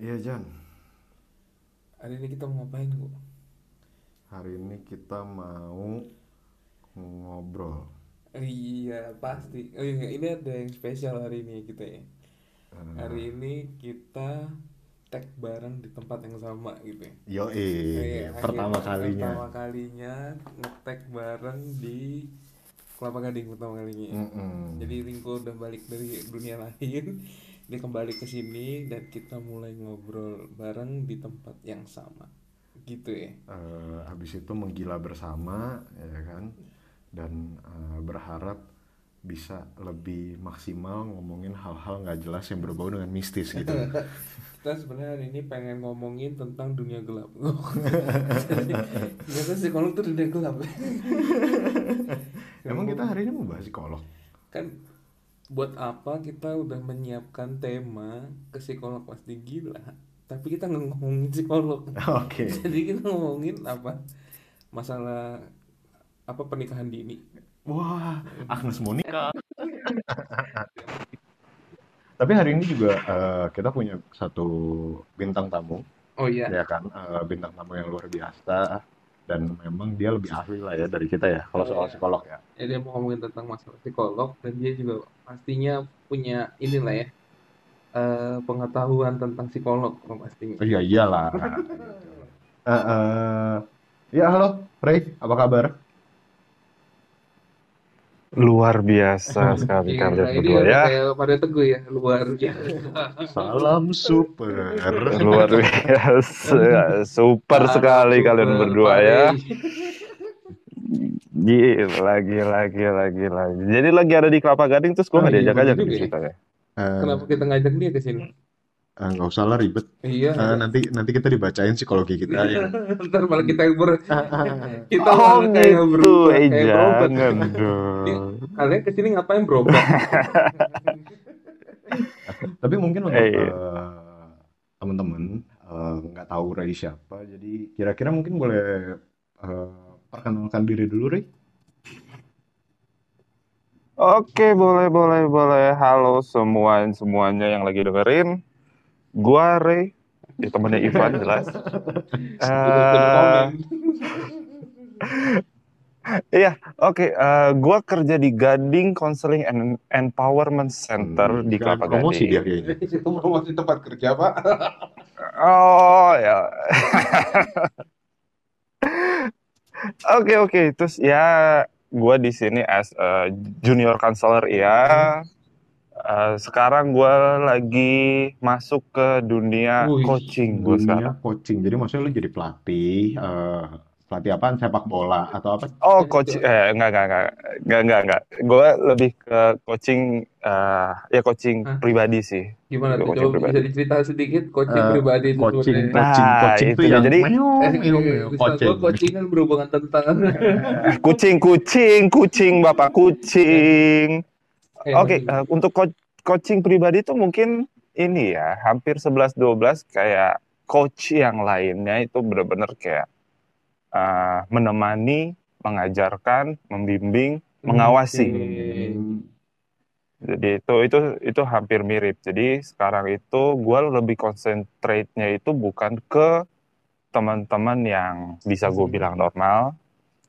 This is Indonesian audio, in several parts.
Iya Jan, Hari ini kita mau ngapain kok? hari ini kita mau ngobrol. Iya pasti. Oh iya ini ada yang spesial hari ini kita ya. Eh, Hari ini kita tag bareng di tempat yang sama gitu ya. Yoi, Iya, pertama kalinya. Pertama kalinya nge-tag bareng di Kelapa Gading pertama kalinya. ya. Mm-mm. Jadi Ringko udah balik dari dunia lain, dia kembali ke sini dan kita mulai ngobrol bareng di tempat yang sama. Gitu ya. Eh, habis itu menggila bersama, ya kan, dan eh, berharap bisa lebih maksimal ngomongin hal-hal nggak jelas yang berbau dengan mistis gitu. Kita sebenarnya hari ini pengen ngomongin tentang dunia gelap. Ternyata psikolog tuh dunia gelap. Emang kita hari ini mau bahas psikolog? kan buat apa kita udah menyiapkan tema ke psikolog pasti gila, tapi kita nggak ngomongin psikolog. Oke. Jadi kita ngomongin apa? Masalah apa pernikahan dini. Wah, Agnes Monica. Tapi hari ini juga eh, kita punya satu bintang tamu, Oh iya. ya kan, Eh, bintang tamu yang luar biasa dan memang dia lebih ahli lah ya dari kita ya kalau Oh, soal iya. psikolog ya. Ya, dia mau ngomongin tentang masalah psikolog dan dia juga pastinya punya inilah ya eh, pengetahuan tentang psikolog oh, pastinya. Iya iyalah. Eh, eh, ya halo, Ray, apa kabar? Luar biasa sekali Iya, kalian berdua ya. kayak pada teguh ya luar biasa. Salam super. Luar biasa. Super sekali Super, kalian berdua Pak ya. Gila, gila, gila, gila. Jadi lagi ada di Kelapa Gading terus gue nggak iya, diajak bener aja juga di ya. situ ya. Eh, Kenapa kita ngajak dia ke sini? Eh, nggak usah lah ribet. Iya. Eh, nanti nanti kita dibacain psikologi kita ya. Ntar malah kita yang ber kita Oh malah kayak gitu, berubah eh kayak jangan Ini dong. kalian ke sini ngapain berobat? Tapi mungkin untuk Eh, eh, teman-teman eh, nggak tahu Ray siapa, jadi kira-kira mungkin boleh eh, perkenalkan diri dulu, Ray. Oke, boleh, boleh, boleh. Halo semua semuanya yang lagi dengerin. Gua Ray, ya temennya Ivan jelas. Komen. Iya, oke. eh, gua kerja di Gading Counseling and Empowerment Center Hmm, di Kelapa promosi Gading. dia kayaknya. Itu promosi tempat kerja, Pak. Oh ya. Oke oke. Terus ya, gua di sini as a junior counselor ya. Eh, sekarang gua lagi masuk ke dunia Wih, coaching sekarang. Dunia coaching. Jadi maksudnya lu jadi pelatih, eh, pelatih apaan? Sepak bola atau apa? Oh, coach eh enggak enggak enggak enggak enggak enggak. Gua lebih ke coaching eh ya coaching Hah? pribadi sih. Gimana tuh? Coaching Coba bisa pribadi. dicerita sedikit coaching Eh, pribadi itu Coaching, sebenarnya. coaching, Nah, coaching itu dia. yang Jadi- meong, Eh, meong, meong, coaching. gua coaching kan berhubungan tentang Kucing kucing kucing Bapak kucing. Oke, eh, untuk co- coaching pribadi itu mungkin ini ya, hampir 11-12 kayak coach yang lainnya itu benar-benar kayak eh, menemani, mengajarkan, membimbing, mengawasi. Oke. Hmm, Jadi itu itu itu hampir mirip. Jadi sekarang itu gue lebih concentrate-nya itu bukan ke teman-teman yang bisa gue bilang normal,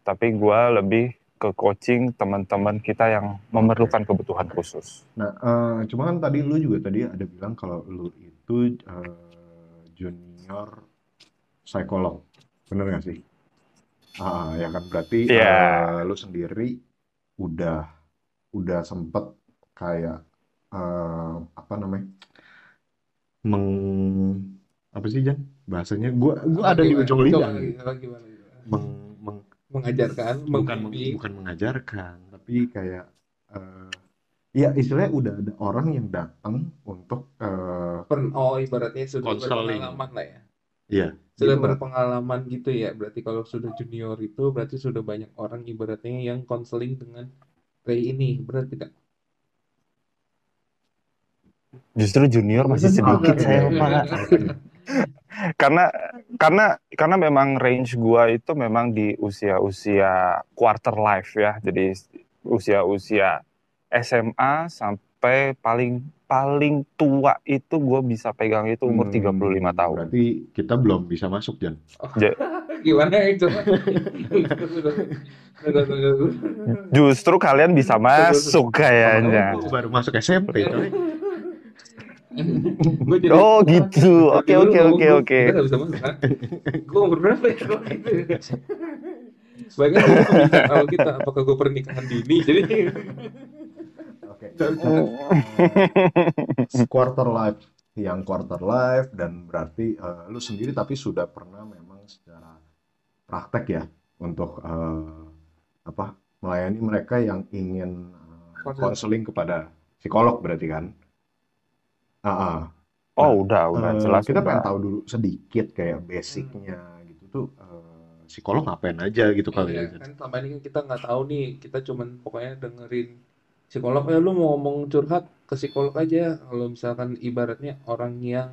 tapi gue lebih ke coaching teman-teman kita yang memerlukan kebutuhan khusus. Nah, eh, cuma kan tadi lu juga tadi ada bilang kalau lu itu eh, junior psikolog, bener gak sih? Ah, ya kan berarti Iya. eh, lu sendiri udah udah sempet kayak eh, apa namanya meng apa sih Jan bahasanya? Gua gua ada di ujung lidah. gimana, gimana, gimana? Meng, meng- Mengajarkan, bukan meng- membimbing. bukan mengajarkan, tapi kayak eh, ya istilahnya udah ada orang yang datang untuk eh, Per- oh ibaratnya sudah Counseling. berpengalaman lah ya. Iya, Sudah gitu lah. berpengalaman gitu ya. Berarti kalau sudah junior itu berarti sudah banyak orang ibaratnya yang konseling dengan Ray ini. Berarti tidak? Justru junior masih sedikit saya Pak. Karena karena karena memang range gua itu memang di usia-usia quarter life ya. Jadi usia-usia SMA sam- sampai paling paling tua itu gue bisa pegang itu umur Hmm, 35 tahun. Berarti kita belum bisa masuk, Jan. Ja- Gimana itu? Justru kalian bisa masuk kayaknya. Oh, baru masuk SMP, coy. Gue jadi Oh gitu. Oke oke oke gua- oke. Kita gak bisa masuk kan? Gue umur berapa ya kok gitu Sebaiknya gue pembicaraan kita Apakah gue pernikahan dini Jadi Oke. quarter life yang quarter life dan berarti eh, lu sendiri tapi sudah pernah memang secara praktek ya untuk eh, apa melayani mereka yang ingin eh, Konseling. konseling kepada psikolog berarti kan? Ah, ah. Oh udah udah Eh, jelas kita pengen udah. tahu dulu sedikit kayak basicnya gitu tuh eh, psikolog ngapain aja gitu kali ya. Iya, kan selama ini kan kita nggak tahu nih Kita cuman pokoknya dengerin Psikolog ya lu mau ngomong curhat ke psikolog aja Kalau misalkan ibaratnya orang yang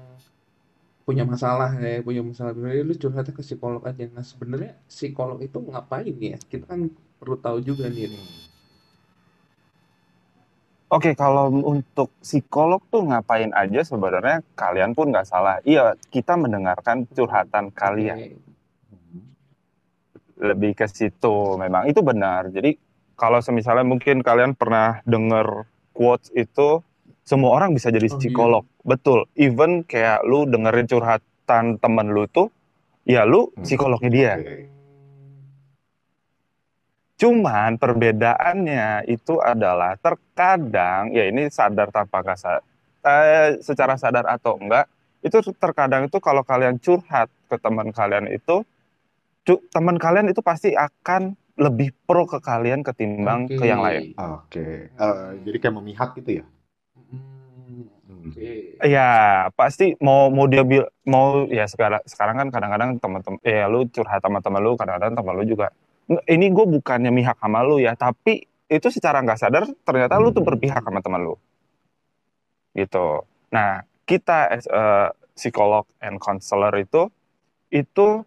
punya masalah ya punya masalah pribadi lu curhatnya ke psikolog aja nah sebenarnya psikolog itu ngapain ya kita kan perlu tahu juga nih nih. Oke, kalau untuk psikolog tuh ngapain aja sebenarnya kalian pun nggak salah. Iya, kita mendengarkan curhatan kalian. Lebih ke situ memang itu benar. Jadi kalau semisalnya mungkin kalian pernah dengar quotes itu semua orang bisa jadi Oh, iya. psikolog. Betul. Even kayak lu dengerin curhatan temen lu tuh ya lu Hmm. psikolognya dia. Oke. Cuman perbedaannya itu adalah terkadang ya ini sadar tanpa sa- eh, secara sadar atau enggak itu terkadang itu kalau kalian curhat ke teman kalian itu teman kalian itu pasti akan lebih pro ke kalian ketimbang Oke. ke yang lain. Oke. Eh, jadi kayak memihak gitu ya? Hmm. Oke. Ya pasti mau mau dia bil- mau ya sekarang sekarang kan kadang-kadang teman-teman ya lu curhat sama teman lu kadang-kadang teman lu juga "Nggak, ini gue bukannya mihak sama lu ya tapi itu secara nggak sadar ternyata lu tuh Hmm. berpihak sama teman lu gitu. Nah kita as a psikolog and counselor itu itu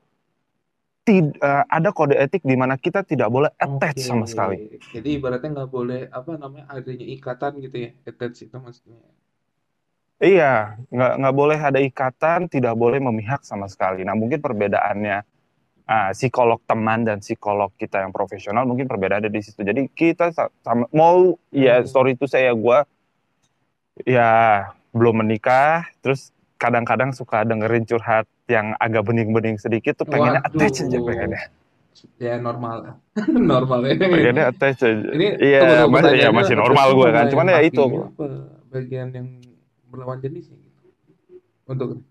tid- eh, ada kode etik di mana kita tidak boleh attach Oke. sama sekali. Jadi ibaratnya nggak boleh apa namanya adanya ikatan gitu ya. Attach itu maksudnya. Iya, nggak nggak boleh ada ikatan, tidak boleh memihak sama sekali. Nah, mungkin perbedaannya ah, psikolog teman dan psikolog kita yang profesional mungkin perbedaannya di situ. Jadi kita sa- sama mau ya Hmm. story itu saya gue ya belum menikah, terus kadang-kadang suka dengerin curhat yang agak bening-bening sedikit tuh pengennya Waduh. attach aja pengennya. Ya normal. normal ya. Pengennya attach aja. Ini Iya, masih ya masih normal gue kan. Cuman ya itu. bagian yang berlawan jenis gitu. Untuk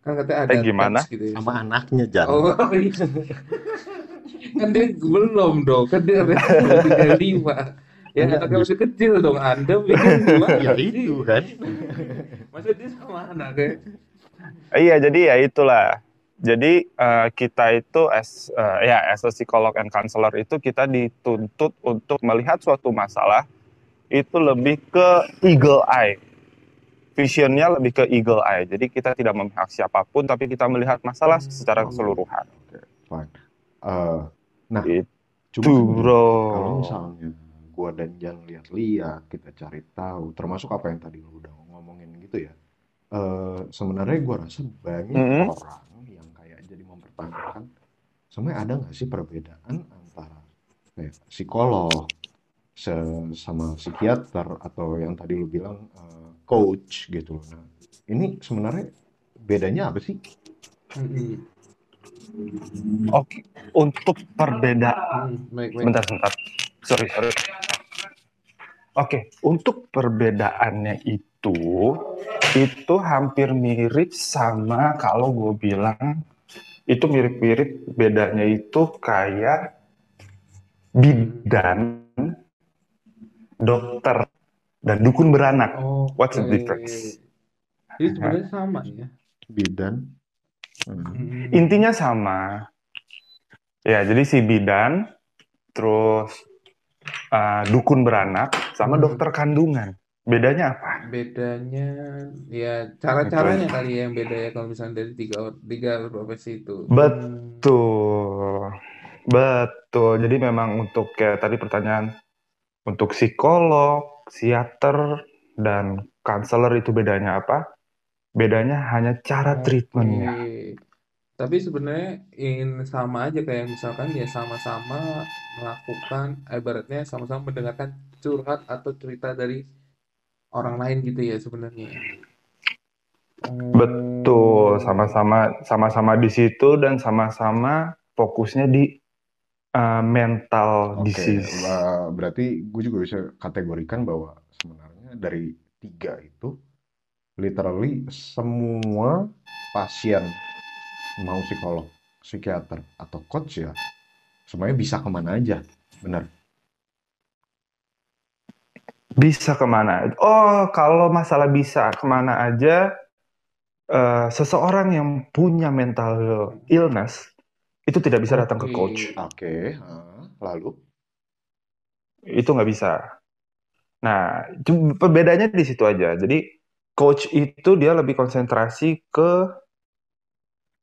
kan katanya ada Eh, gimana? gitu ya. Sama anaknya, Jan. Oh iya. kan dia belum dong, kan dia tiga lima. Ya Enggak, anaknya masih kecil dong, anda bikin gimana? Ya itu kan. Masa dia sama anaknya? Iya, jadi ya itulah. Jadi eh, kita itu as eh, ya as a psikolog and counselor itu kita dituntut untuk melihat suatu masalah itu lebih ke eagle eye. Visionnya lebih ke eagle eye. Jadi kita tidak memihak siapa pun tapi kita melihat masalah Hmm. secara keseluruhan. Fine. Eh, nah, Itu, bro. kalau misalnya gua dan Jan lihat-lihat, kita cari tahu, termasuk apa yang tadi lu udah ngomongin gitu ya. Eh, sebenarnya gua rasa banyak Mhm. orang yang kayak jadi mempertanyakan, sebenarnya ada nggak sih perbedaan antara kayak psikolog se- sama psikiater atau yang tadi lu bilang eh, coach gitu loh. Nah, ini sebenarnya bedanya apa sih? Hmm, Oke, untuk perbedaan baik baik. Bentar, bentar. Sorry, sorry. Oke, untuk perbedaannya itu, itu hampir mirip sama kalau gue bilang, itu mirip-mirip bedanya itu kayak bidan, dokter, dan dukun beranak. What's the difference? Jadi sebenarnya sama ya. Bidan. Hmm. Intinya sama. Ya, jadi si bidan, terus uh, dukun beranak, sama Hmm. dokter kandungan. Bedanya apa? Bedanya ya cara-caranya kali ya yang beda ya kalau misalnya dari tiga tiga profesi itu. Hmm. Betul. Betul. Jadi memang untuk kayak tadi pertanyaan untuk psikolog, psikiater, dan counselor itu bedanya apa? Bedanya hanya cara treatmentnya. Oke. Tapi sebenarnya ingin sama aja kayak misalkan ya sama-sama melakukan, ibaratnya sama-sama mendengarkan curhat atau cerita dari orang lain gitu ya sebenarnya. Betul, sama-sama sama-sama di situ dan sama-sama fokusnya di uh, mental Oke, disease. lah, berarti gue juga bisa kategorikan bahwa sebenarnya dari tiga itu literally semua pasien mau psikolog, psikiater atau coach ya semuanya bisa ke mana aja, benar? Bisa ke mana? Oh, kalau masalah bisa ke mana aja, uh, seseorang yang punya mental illness itu tidak bisa datang ke coach. Oke, ah, lalu Itu nggak bisa. Nah, perbedaannya di situ aja. Jadi, coach itu dia lebih konsentrasi ke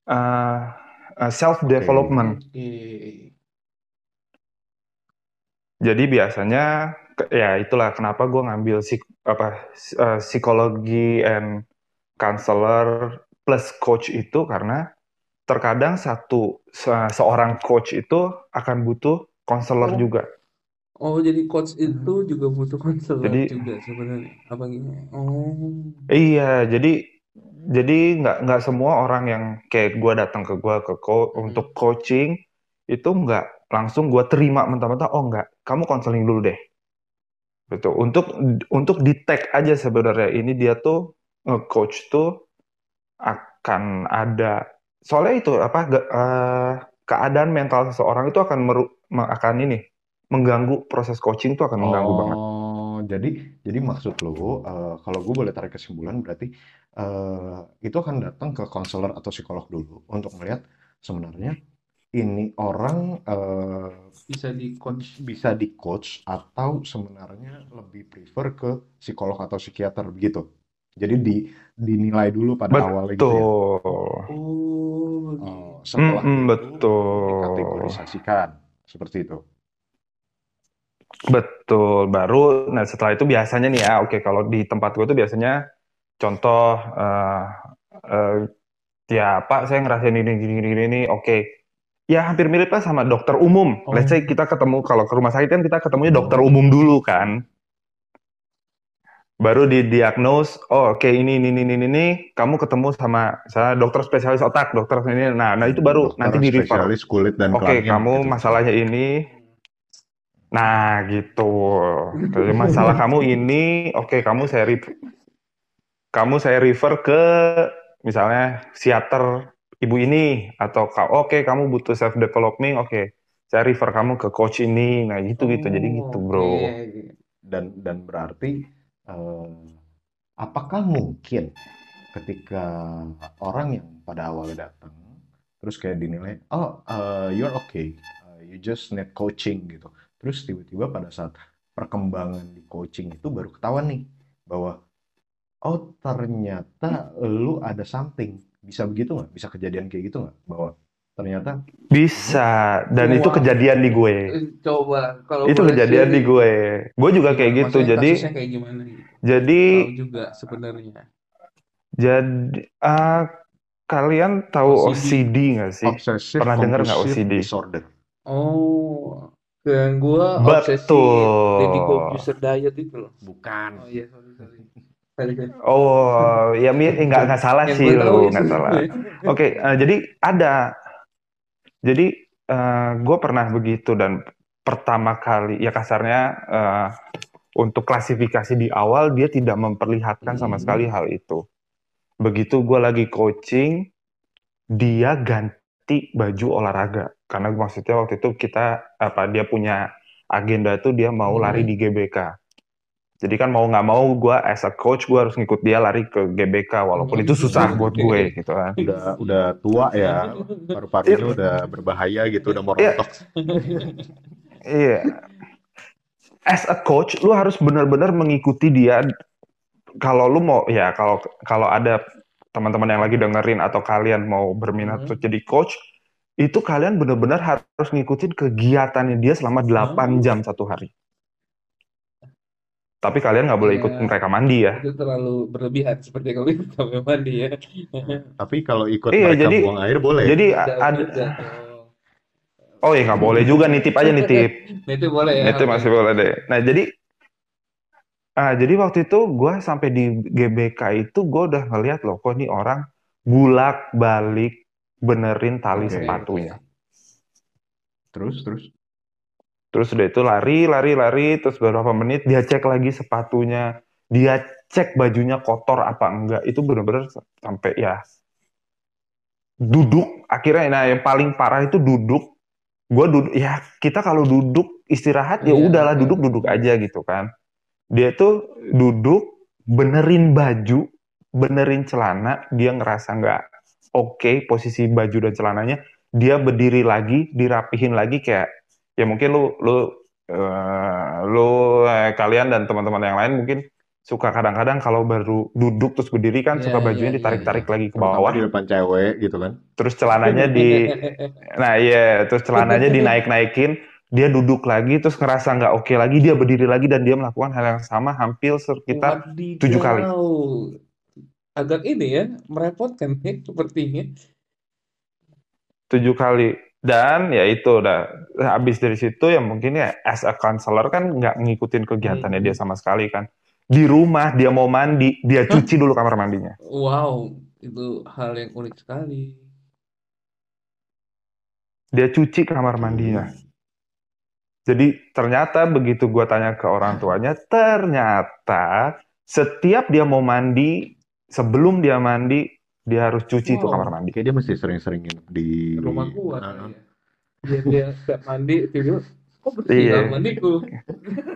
uh, uh, self development. Oke. Jadi biasanya ya itulah kenapa gue ngambil psik apa uh, psikologi and counselor plus coach itu karena terkadang satu se- seorang coach itu akan butuh konselor Oh, juga. oh jadi coach itu juga butuh konselor Jadi juga sebenarnya. Apa gini? Oh, iya, jadi jadi nggak nggak semua orang yang kayak gue datang ke gue ke co- mm-mm. untuk coaching itu nggak langsung gue terima mentah-mentah. Oh nggak, kamu konseling dulu deh. Betul. Untuk untuk di tag aja sebenarnya ini dia tuh nge-coach tuh akan ada soalnya itu apa ge- eh, keadaan mental seseorang itu akan meru, me- akan ini mengganggu proses coaching tuh akan mengganggu banget. Oh, jadi jadi maksud lo, eh, kalau gue boleh tarik kesimpulan berarti eh, itu akan datang ke konselor atau psikolog dulu untuk melihat sebenarnya ini orang eh, Bisa di coach. bisa di coach atau sebenarnya lebih prefer ke psikolog atau psikiater begitu. Jadi di dinilai dulu pada awalnya gitu ya. Betul. Oh. Oh, setelah Mm-mm, itu betul. dikategorisasikan seperti itu. Betul. Baru nah setelah itu biasanya nih ya, oke kalau di tempat gue tuh biasanya contoh eh eh, ya Pak saya ngerasain ini gini gini gini, gini. oke. Ya hampir mirip lah sama dokter umum. Let's say Oh, kita ketemu kalau ke rumah sakit kan kita ketemunya dokter umum dulu kan. Baru didiagnose, oh oke ini ini ini ini ini, kamu ketemu sama saya dokter spesialis otak, dokter ini. Nah, nah itu baru Dokter nanti di refer. spesialis kulit dan Oke, kelamin kamu gitu. masalahnya ini. Nah, gitu. Jadi masalah kamu ini, oke kamu saya kamu saya refer ke misalnya psikiater ibu ini atau oke kamu butuh self developing, oke saya refer kamu ke coach ini. Nah, gitu gitu. Jadi gitu, oh, Bro. oke. Dan dan berarti eh, apakah mungkin ketika orang yang pada awalnya datang terus kayak dinilai, oh eh, you're okay, eh, you just need coaching gitu. Terus tiba-tiba pada saat perkembangan di coaching itu baru ketahuan nih bahwa oh ternyata lu ada something. Bisa begitu nggak? Bisa kejadian kayak gitu nggak? Bahwa ternyata Bisa, dan itu Wah, kejadian di gue. eh, coba kalau Itu kejadian di gue. Gue juga kayak gimana? gitu. Maksudnya Jadi kayak gimana gitu? jadi Tahu juga sebenarnya. jadi ah, kalian tahu OCD. Nggak sih? obsessive Pernah dengar nggak OCD? disorder. Oh, yang gua obsesi. Corbuzier diet itu loh. Bukan. Oh iya, sorry, sorry. Oh, ya mi- nggak nggak salah Yang sih gue lu, itu. nggak salah. Oke, eh, jadi ada. Jadi gue pernah begitu dan pertama kali ya kasarnya eh, untuk klasifikasi di awal dia tidak memperlihatkan sama Hmm. sekali hal itu. Begitu gue lagi coaching, dia ganti baju olahraga karena maksudnya waktu itu kita apa dia punya agenda tuh dia mau lari Hmm. di GBK. Jadi kan mau nggak mau gue as a coach gue harus ngikut dia lari ke GBK walaupun itu susah buat gue gitu kan. Udah udah tua ya, paru-parunya udah berbahaya gitu, udah mau Iya. Iya. As a coach, lu harus benar-benar mengikuti dia. Kalau lu mau, ya kalau kalau ada teman-teman yang lagi dengerin atau kalian mau berminat Hmm. untuk jadi coach, itu kalian benar-benar harus ngikutin kegiatannya dia selama 8 Oh. jam satu hari. Tapi kalian nggak boleh ikut Iya, mereka mandi ya. itu terlalu berlebihan seperti kalau ikut kamar mandi ya. Tapi kalau ikut Iya, mereka jadi buang air boleh. jadi ada. Oh ya nggak boleh juga nitip aja nitip. Itu boleh ya. Nitip masih boleh deh. Nah jadi ah jadi waktu itu gue sampai di GBK itu gue udah ngeliat loh kok ini orang bulak balik benerin tali Oke. sepatunya. Terus terus. Terus udah itu lari lari lari terus beberapa menit dia cek lagi sepatunya, dia cek bajunya kotor apa enggak. Itu bener-bener sampai ya duduk. Akhirnya nah yang paling parah itu duduk. Gue duduk ya kita kalau duduk istirahat ya Iya, udahlah betul. duduk duduk aja gitu kan. Dia tuh duduk benerin baju benerin celana dia ngerasa nggak oke posisi baju dan celananya. Dia berdiri lagi dirapihin lagi kayak ya mungkin lu lu eh, lu eh, kalian dan teman-teman yang lain mungkin suka kadang-kadang kalau baru duduk terus berdiri kan Iya, suka iya, bajunya iya, ditarik-tarik lagi ke bawah di depan cewek gitu kan. terus celananya di nah iya terus celananya dinaik-naikin dia duduk lagi terus ngerasa nggak oke lagi dia berdiri lagi dan dia melakukan hal yang sama hampir sekitar Wadidaw. tujuh kali. Agak ini ya, merepotkan ya sepertinya. tujuh kali dan ya itu udah habis dari situ ya mungkin ya as a counselor kan nggak ngikutin kegiatannya Hmm. dia sama sekali kan. Di rumah dia mau mandi dia cuci dulu kamar mandinya. Wow, itu hal yang unik sekali. dia cuci kamar mandinya. Jadi ternyata begitu gua tanya ke orang tuanya ternyata setiap dia mau mandi sebelum dia mandi dia harus cuci itu Wow. kamar mandi Kayak dia mesti sering-sering di Rumah gua Ah, kayaknya. Biar dia setiap mandi tidur, kok bersih Iya. kamar mandiku.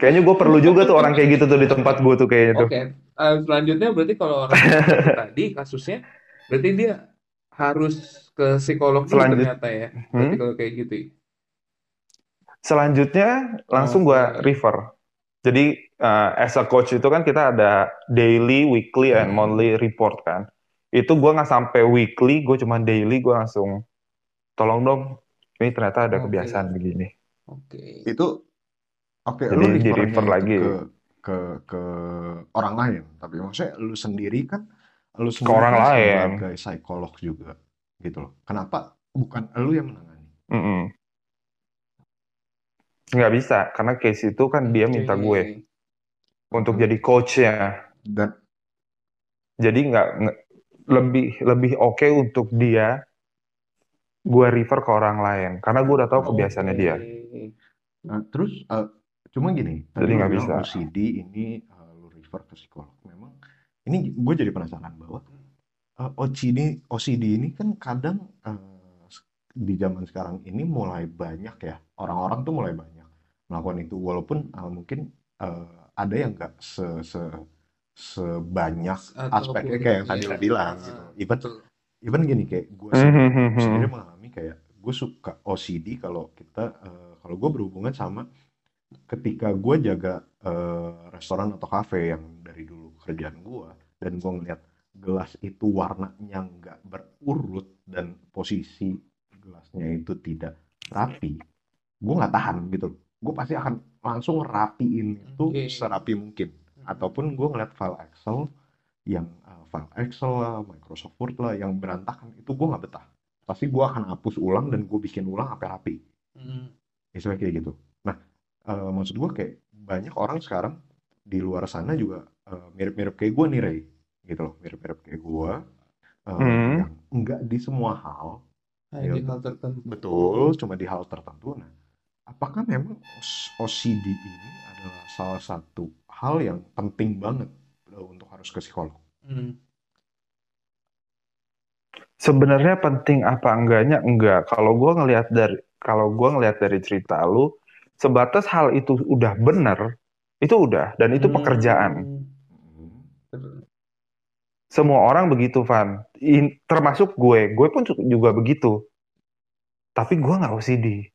kayaknya gue perlu juga tuh orang kayak gitu tuh di tempat gue tuh kayaknya tuh Oke, eh, selanjutnya berarti kalau orang seperti tadi kasusnya, berarti dia harus ke psikolog Selanjut- ternyata ya. Berarti Hmm? kalau kayak gitu. ya. Selanjutnya langsung gua Oke. refer. Jadi eh, as a coach itu kan kita ada daily, weekly, and Hmm. monthly report kan. Itu gua nggak sampai weekly, gue cuma daily, gue langsung tolong dong, ini ternyata ada Oke. kebiasaan begini. Oke. Itu oke Jadi lu di refer lagi. ke ke ke orang lain, tapi maksudnya lu sendiri kan lu sendiri orang kan lain. sebagai psikolog juga gitu loh. Kenapa bukan lu yang menangani? Mm-mm. Nggak bisa, karena case itu kan dia minta gue untuk jadi coachnya. Dan Jadi nggak- lebih lebih oke untuk dia gue refer ke orang lain, karena gue udah tahu kebiasaannya dia. Nah, terus eh, cuma gini, Jadi nggak bisa. OCD ini eh, lu refer ke psikolog. Memang ini gue jadi penasaran bahwa eh, OCD OCD ini kan kadang eh, di zaman sekarang ini mulai banyak ya orang-orang tuh mulai banyak melakukan itu walaupun eh, mungkin eh, ada yang nggak se, se sebanyak Ataupun, aspeknya kayak yang tadi iya. bilang gitu. Even betul. even gini kayak gue Mhm. sendiri mengalami kayak gue suka OCD kalau kita eh, kalau gue berhubungan sama ketika gue jaga eh, restoran atau kafe yang dari dulu kerjaan gue dan gue ngeliat gelas itu warnanya nggak berurut dan posisi gelasnya itu tidak rapi gue nggak tahan gitu gue pasti akan langsung rapiin itu Oke. serapi mungkin ataupun gue ngeliat file Excel yang uh, file Excel lah, Microsoft Word lah, yang berantakan itu gue nggak betah. Pasti gue akan hapus ulang dan gue bikin ulang. Hmm. Misalnya kayak gitu. Nah, uh, maksud gue kayak banyak orang sekarang di luar sana juga uh, mirip-mirip kayak gue nih Ray, gitu loh, mirip-mirip kayak gue. uh, Hmm. yang enggak di semua hal, Hanya di Iya. hal tertentu. betul, cuma di hal tertentu. Nah, apakah memang OCD ini adalah salah satu hal yang penting banget uh, untuk harus ke psikolog? Hmm. Sebenarnya penting apa enggaknya enggak. Kalau gua ngelihat dari kalau gua ngelihat dari cerita lu, sebatas hal itu udah bener, itu udah dan itu Hmm. pekerjaan. Hmm. Semua orang begitu, Van. In- termasuk gue. Gue pun juga begitu. Tapi gue nggak OCD.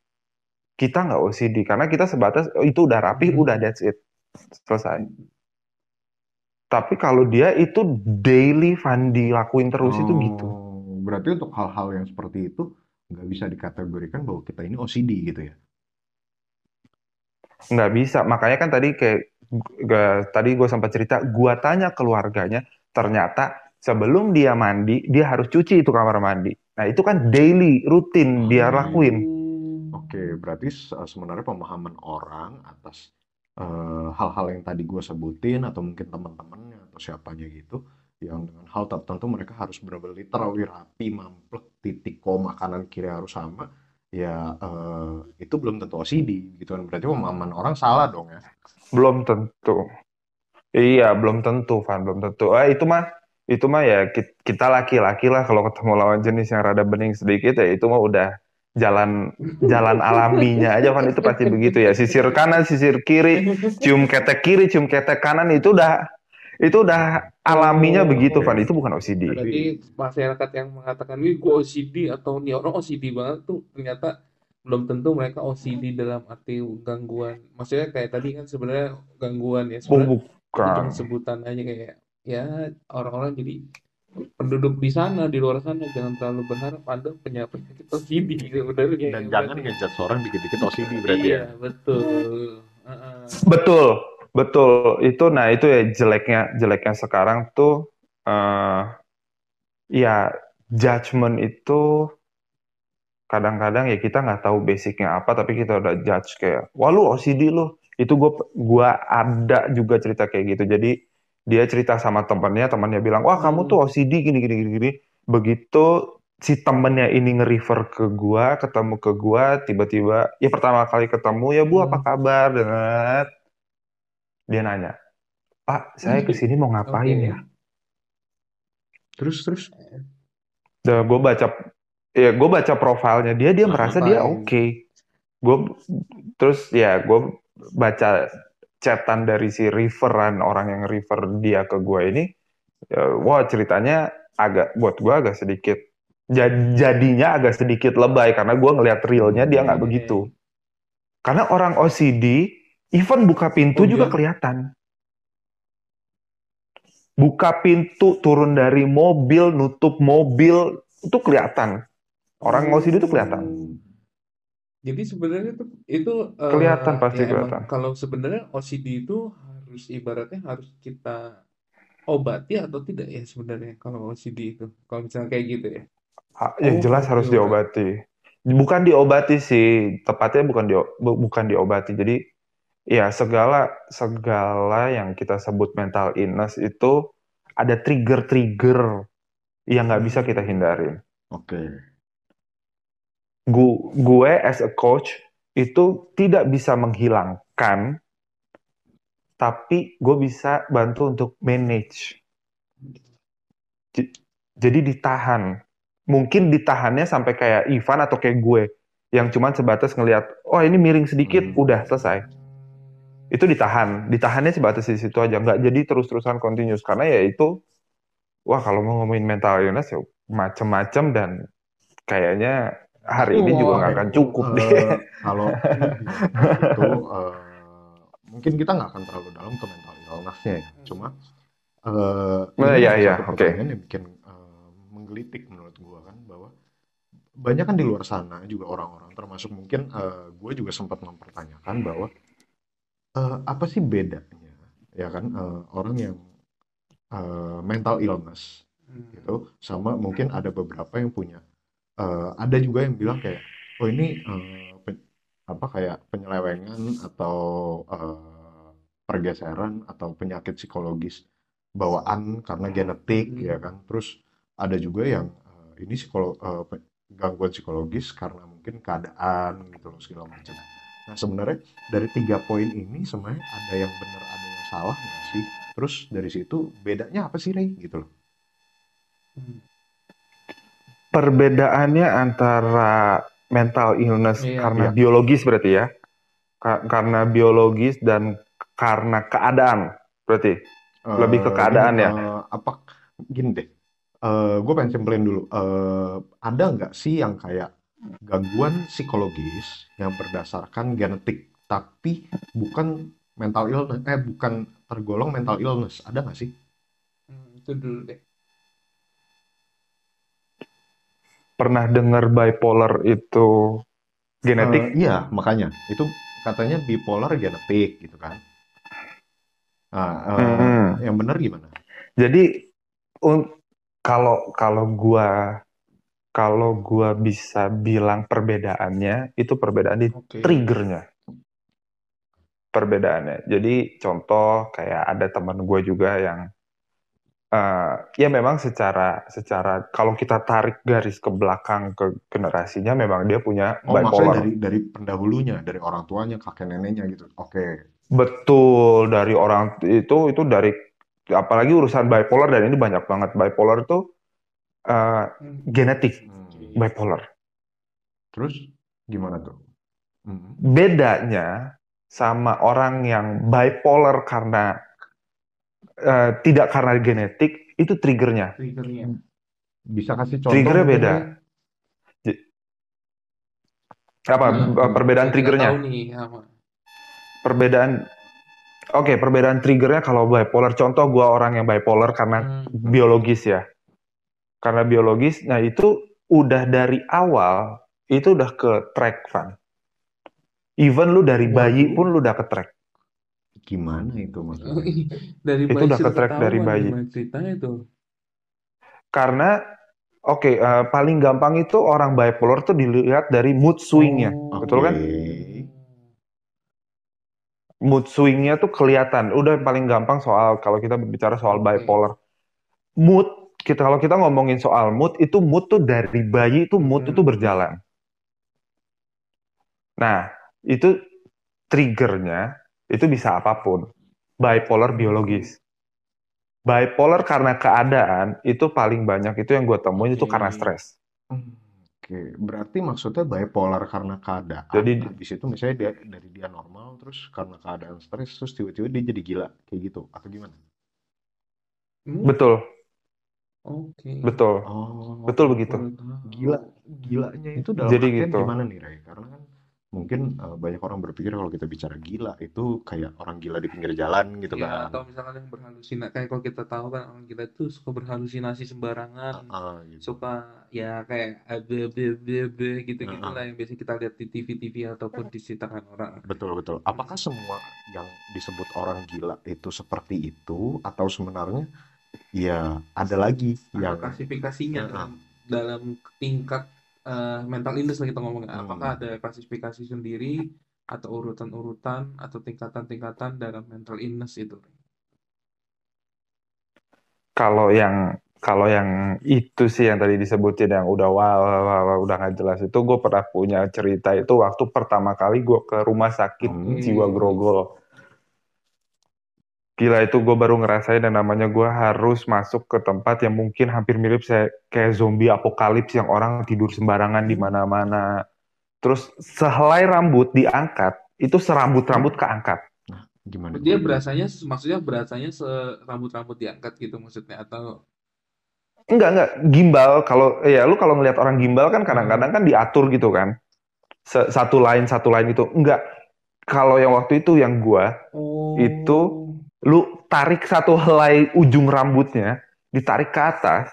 Kita nggak OCD karena kita sebatas oh, itu udah rapi, Hmm. udah that's it, selesai. Tapi kalau dia itu daily Van dilakuin terus itu gitu. Oh, Berarti untuk hal-hal yang seperti itu nggak bisa dikategorikan bahwa kita ini OCD gitu ya? nggak bisa makanya kan tadi kayak Ga- tadi gue sempat cerita, gue tanya keluarganya, ternyata sebelum dia mandi, dia harus cuci itu kamar mandi. Nah, itu kan daily, rutin dia lakuin. Oke, berarti se- sebenarnya pemahaman orang atas eh, hal-hal yang tadi gue sebutin atau mungkin teman-temannya atau siapanya gitu, yang dengan hal tertentu mereka harus benar-benar literally rapi, mamplek, titik koma kanan kiri harus sama, ya eh, itu belum tentu OCD gitu kan. Berarti pemahaman orang salah dong ya. Belum tentu. Iya, belum tentu, Van, belum tentu. Ah, itu mah, itu mah ya ki- kita laki-laki lah kalau ketemu lawan jenis yang rada bening sedikit ya itu mah udah jalan jalan alaminya aja, Van itu pasti begitu ya. Sisir kanan, sisir kiri, cium ketek kiri, cium ketek kanan itu udah itu udah alaminya Oh, begitu. Van. Itu bukan OCD. Berarti masyarakat yang mengatakan ini gue OCD atau nih orang OCD banget tuh ternyata belum tentu mereka OCD dalam arti gangguan. Maksudnya kayak tadi kan sebenarnya gangguan ya Oh, sebenarnya itu bukan. cuma sebutan aja kayak ya orang-orang jadi penduduk di sana di luar sana jangan terlalu berharap ada penyakit penyakit OCD sebenarnya Dan jangan berarti. ngejudge orang dikit-dikit OCD berarti Iya ya. betul. Heeh. Betul, betul. Itu nah itu ya jeleknya jeleknya sekarang tuh eh ya judgement itu kadang-kadang ya kita nggak tahu basicnya apa tapi kita udah judge kayak wah lu OCD lu itu gue gua ada juga cerita kayak gitu jadi dia cerita sama temennya temannya bilang wah kamu tuh Hmm. OCD gini gini gini gini begitu si temennya ini nge-refer ke gua ketemu ke gua tiba-tiba ya pertama kali ketemu ya bu apa Hmm. kabar dan dia nanya pak saya ke sini mau ngapain Oke. ya Terus terus Dan gue baca ya gue baca profilnya dia dia merasa dia ngapain? oke. Gue terus ya gue baca chatan dari si referan orang yang refer dia ke gue ini. ya, wah ceritanya agak buat gue agak sedikit jad- jadinya agak sedikit lebay karena gue ngelihat realnya dia nggak Oke. begitu. Karena orang OCD even buka pintu Oh, juga kelihatan. Buka pintu, turun dari mobil, nutup mobil, itu kelihatan. Orang OCD itu kelihatan. Jadi sebenarnya itu itu eh, Kelihatan pasti ya emang kelihatan. kalau sebenarnya OCD itu harus ibaratnya harus kita obati atau tidak ya sebenarnya kalau OCD itu kalau misalnya kayak gitu ya. Ah, Ya Oh, jelas harus diobati. Bukan diobati sih, tepatnya bukan di bukan diobati. Jadi ya segala segala yang kita sebut mental illness itu ada trigger-trigger yang nggak bisa kita hindarin. oke. Gu- Gue as a coach itu tidak bisa menghilangkan, tapi gue bisa bantu untuk manage. Jadi ditahan. Mungkin ditahannya sampai kayak Ivan atau kayak gue yang cuman sebatas ngelihat, oh ini miring sedikit, Hmm. udah selesai. Itu ditahan. Ditahannya sebatas di situ aja, nggak jadi terus-terusan continuous karena ya itu, wah kalau mau ngomongin mental illness ya macem-macem dan kayaknya hari ini juga nggak akan cukup Eh, deh. kalau itu eh, mungkin kita nggak akan terlalu dalam ke mental illness-nya ya. Cuma eh Nah, ini iya, iya, satu oke. pertanyaan yang bikin eh, menggelitik menurut gua kan bahwa banyak kan di luar sana juga orang-orang termasuk mungkin eh, gue juga sempat mempertanyakan bahwa eh, apa sih bedanya ya kan eh, orang yang eh, mental illness Hmm. gitu sama mungkin ada beberapa yang punya eh, ada juga yang bilang kayak oh ini eh, pe- apa kayak penyelewengan atau eh, pergeseran atau penyakit psikologis bawaan karena genetik Hmm. ya kan. Terus ada juga yang eh, ini psikolo pe- gangguan psikologis karena mungkin keadaan gitu loh segala macam. Nah sebenarnya dari tiga poin ini sebenarnya ada yang benar ada yang salah nggak sih? Terus dari situ bedanya apa sih Ray gitu loh. Hmm. Perbedaannya antara mental illness Iya. karena Iya. biologis berarti ya, Ka- karena biologis dan karena keadaan berarti. Lebih ke Eh, keadaan gini, ya? eh, apa gini deh gue pengen simpelin dulu Eh, ada nggak sih yang kayak gangguan psikologis yang berdasarkan genetik tapi bukan mental illness eh bukan tergolong mental illness ada nggak sih Hmm, itu dulu deh. Pernah dengar bipolar itu genetik? Eh, iya makanya itu katanya bipolar genetik gitu kan Ah, eh, Mm-mm. yang benar gimana? Jadi kalau kalau gua kalau gua bisa bilang perbedaannya itu perbedaan di Oke. triggernya perbedaannya. Jadi contoh kayak ada teman gue juga yang eh, ya memang secara secara kalau kita tarik garis ke belakang ke generasinya memang dia punya Oh, maksudnya bipolar. dari dari pendahulunya, dari orang tuanya, kakek neneknya gitu. Oke. Betul dari orang itu itu dari apalagi urusan bipolar dan ini banyak banget bipolar itu eh, Hmm. genetik Hmm. bipolar. Terus gimana tuh? Hmm. Bedanya sama orang yang bipolar karena eh, tidak karena genetik itu triggernya. Triggernya. Bisa kasih contoh Triggernya beda. J- Apa Nah, eh, perbedaan triggernya? nih. Perbedaan Oke, perbedaan triggernya kalau bipolar. Contoh gua orang yang bipolar karena Hmm. biologis ya. Karena biologis, nah itu udah dari awal itu udah ke track, Van. Even lu dari bayi pun lu udah ke track. Gimana itu maksudnya? Dari Itu bayi udah ke-track dari bayi. ceritanya tuh. Karena oke, eh, paling gampang itu orang bipolar tuh dilihat dari mood swingnya. Oh. Betul kan? Mood swingnya tuh kelihatan. Udah paling gampang soal kalau kita berbicara soal bipolar. Mood kita kalau kita ngomongin soal mood itu mood tuh dari bayi itu mood Hmm. itu berjalan. Nah, itu triggernya itu bisa apa pun. Bipolar biologis. Bipolar karena keadaan itu paling banyak itu yang gue temuin itu karena stres. Oke, berarti maksudnya bipolar karena keadaan. Jadi- habis itu misalnya dia dari dia normal terus karena keadaan stres terus tiba-tiba dia jadi gila kayak gitu atau gimana? Hmm, Betul, Oke. betul, Oh, betul begitu. Gila gilanya itu dalam Jadi artian gitu. gimana nih Ray? Karena kan mungkin eh, banyak orang berpikir kalau kita bicara gila itu kayak orang gila di pinggir jalan gitu Ya, kan. atau misalkan yang berhalusinasi kayak kalau kita tahu kan orang gila itu suka berhalusinasi sembarangan, Ah, gitu. suka ya kayak ada be gitu-gitu Ah, ah. lah yang biasa kita lihat di TV-TV ataupun diceritakan orang. Betul betul. Apakah semua yang disebut orang gila itu seperti itu atau sebenarnya ya ada lagi yang klasifikasinya ah. dalam dalam tingkat eh, mental illness lah kita ngomongin. Hmm. Apakah ada klasifikasi sendiri atau urutan-urutan atau tingkatan-tingkatan dalam mental illness itu? Kalau yang kalau yang itu sih yang tadi disebutin yang udah wah, wah, wah, wah, udah nggak jelas itu gue pernah punya cerita itu waktu pertama kali gue ke rumah sakit Hmm. jiwa grogol. Gila itu gue baru ngerasain dan namanya gue harus masuk ke tempat yang mungkin hampir mirip saya kayak zombie apokalips yang orang tidur sembarangan di mana-mana. Terus sehelai rambut diangkat, itu serambut-rambut keangkat. gimana? Dia berasanya maksudnya berasanya serambut-rambut diangkat gitu maksudnya atau Enggak, enggak. Gimbal, kalau ya lu kalau ngelihat orang gimbal kan kadang-kadang kan diatur gitu kan. Satu line, satu line gitu. Enggak. Kalau yang waktu itu yang gua, oh Itu lu tarik satu helai ujung rambutnya, ditarik ke atas,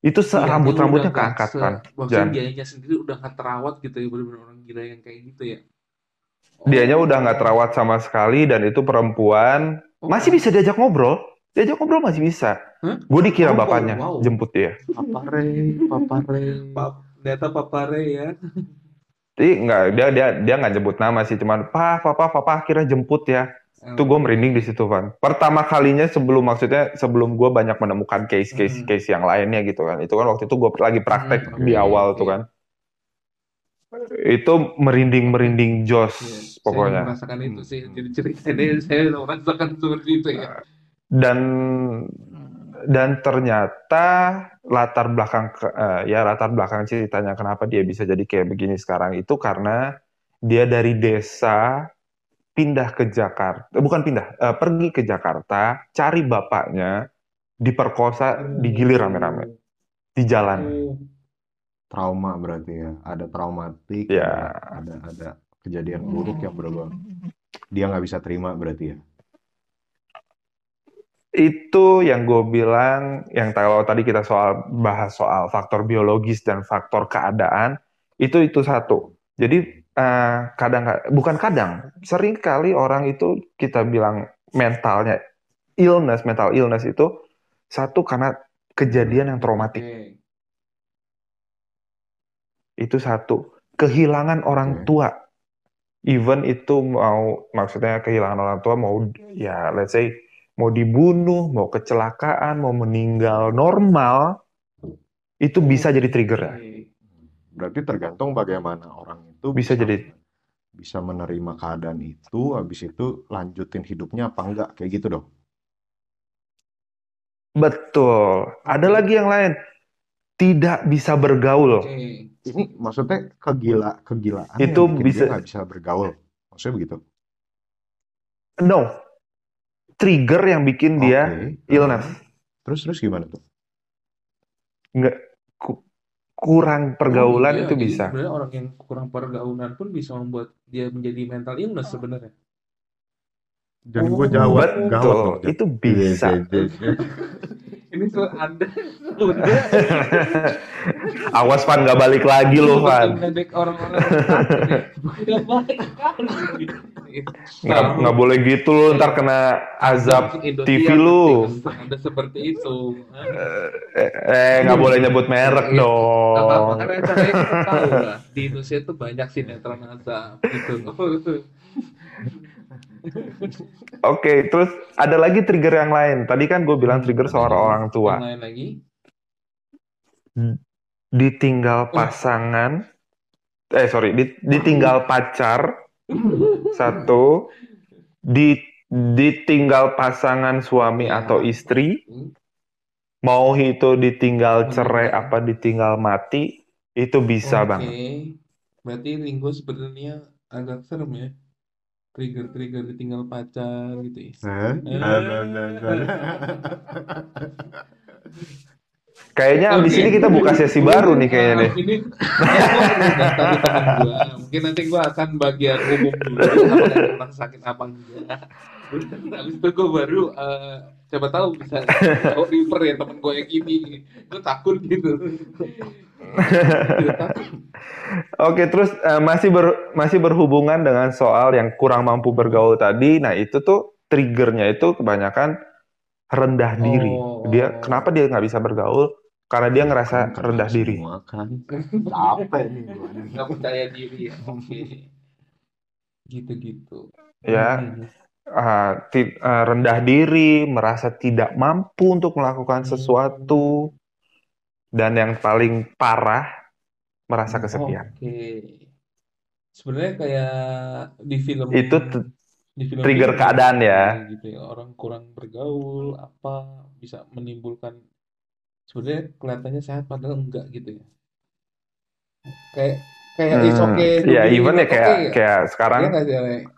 itu rambut-rambutnya udah nggak keangkat, kan. Jan. dianya sendiri udah nggak terawat gitu ya, bener-bener orang gila yang kayak gitu ya. Dianya udah nggak Oh. terawat sama sekali dan itu perempuan. Oh, Masih bisa diajak ngobrol. Diajak ngobrol masih bisa. Hah? Gue dikira Oh, bapaknya wow. jemput dia. Papare, papare. Pap, data papare ya. Jadi nggak dia dia dia nggak nyebut nama sih, cuman papa papa papa akhirnya jemput ya. Itu gue merinding di situ Van. Pertama kalinya sebelum maksudnya sebelum gue banyak menemukan case-case Hmm. case yang lainnya gitu kan. Itu kan waktu itu gue lagi praktek Hmm, di awal oke. tuh kan. Itu merinding merinding jos Iya, Saya pokoknya. merasakan itu sih. Hmm. Jadi ceritanya saya merasakan seperti itu ya. Dan dan ternyata latar belakang eh, ya latar belakang ceritanya kenapa dia bisa jadi kayak begini sekarang itu karena dia dari desa pindah ke Jakarta, bukan pindah, eh, pergi ke Jakarta, cari bapaknya, diperkosa, digilir rame-rame di jalan. Oh, Trauma berarti ya. Ada traumatik, Ya. ada ada kejadian buruk yang benar dia nggak bisa terima berarti ya. Itu yang gue bilang, yang kalau tadi kita soal bahas soal faktor biologis dan faktor keadaan, itu itu satu. Jadi eh, kadang bukan kadang, sering kali orang itu kita bilang mentalnya illness, mental illness itu satu karena kejadian yang traumatik. Oke. Itu satu. Kehilangan orang tua. Even itu mau maksudnya kehilangan orang tua mau ya let's say mau dibunuh, mau kecelakaan, mau meninggal normal itu bisa jadi trigger ya. Berarti tergantung bagaimana orang itu Bisa jadi bisa menerima keadaan itu, habis itu lanjutin hidupnya apa enggak, kayak gitu dong. betul. Ada lagi yang lain. Tidak bisa bergaul. Oke. Ini maksudnya kegila kegilaan Itu bisa- dia nggak bisa bergaul. Maksudnya begitu. No. Trigger yang bikin dia Oke. illness. Terus terus gimana tuh? Nggak ku- kurang pergaulan Oh, iya, itu jadi bisa. Sebenarnya orang yang kurang pergaulan pun bisa membuat dia menjadi mental illness sebenarnya. Dan Oh, gue jawab, Betul, gawat dong. Itu bisa. Ini tuh Anda udah Awas Van nggak balik lagi loh Van. ngedek orang-orang. Nggak nggak boleh gitu loh, ntar kena azab TV lu. Ada seperti itu. Eh, eh, nggak boleh nyebut merek Iya. Apa-apa dong. tahu lah. Di Indonesia itu banyak sinetron azab gitu. Oke, terus ada lagi trigger yang lain. Tadi kan gue bilang trigger seorang orang Yang tua. lain lagi. Ditinggal pasangan, eh sorry, di- ditinggal pacar satu, di ditinggal pasangan suami Ya. atau istri, Hmm. mau itu ditinggal cerai apa ditinggal mati, itu bisa Oke. banget. Berarti Ringo sebenarnya agak serem ya. Trigger-trigger ditinggal pacar gitu ya. Eh. Nah, nah, nah, nah. Kayaknya abis Oke. ini kita buka sesi baru nih kayaknya nih. Ah, Ini gua. Mungkin nanti gua akan bagian umum dulu apa yang orang sakit apa enggak. Habis itu gua baru eh, siapa tahu bisa oh refer ya temen gua yang ini. Gua takut gitu. Oke, terus eh, masih ber- masih berhubungan dengan soal yang kurang mampu bergaul tadi. Nah, itu tuh triggernya itu kebanyakan rendah diri. Oh. Dia kenapa dia nggak bisa bergaul? Karena dia ngerasa Kan rendah diri. Semua kan. Capek nih gue. Nggak percaya diri ya. Oke. Gitu-gitu. Ya, ti- ah, rendah diri, merasa tidak mampu untuk melakukan Hmm. sesuatu, dan yang paling parah merasa kesepian. Oke. Sebenarnya kayak di film Itu di film trigger film keadaan ya. gitu ya orang kurang bergaul apa bisa menimbulkan sebenarnya kelihatannya sehat padahal enggak gitu ya kayak kayak it's Hmm, okay to ya be even ya kayak okay ya? kayak Iya sekarang. Ale?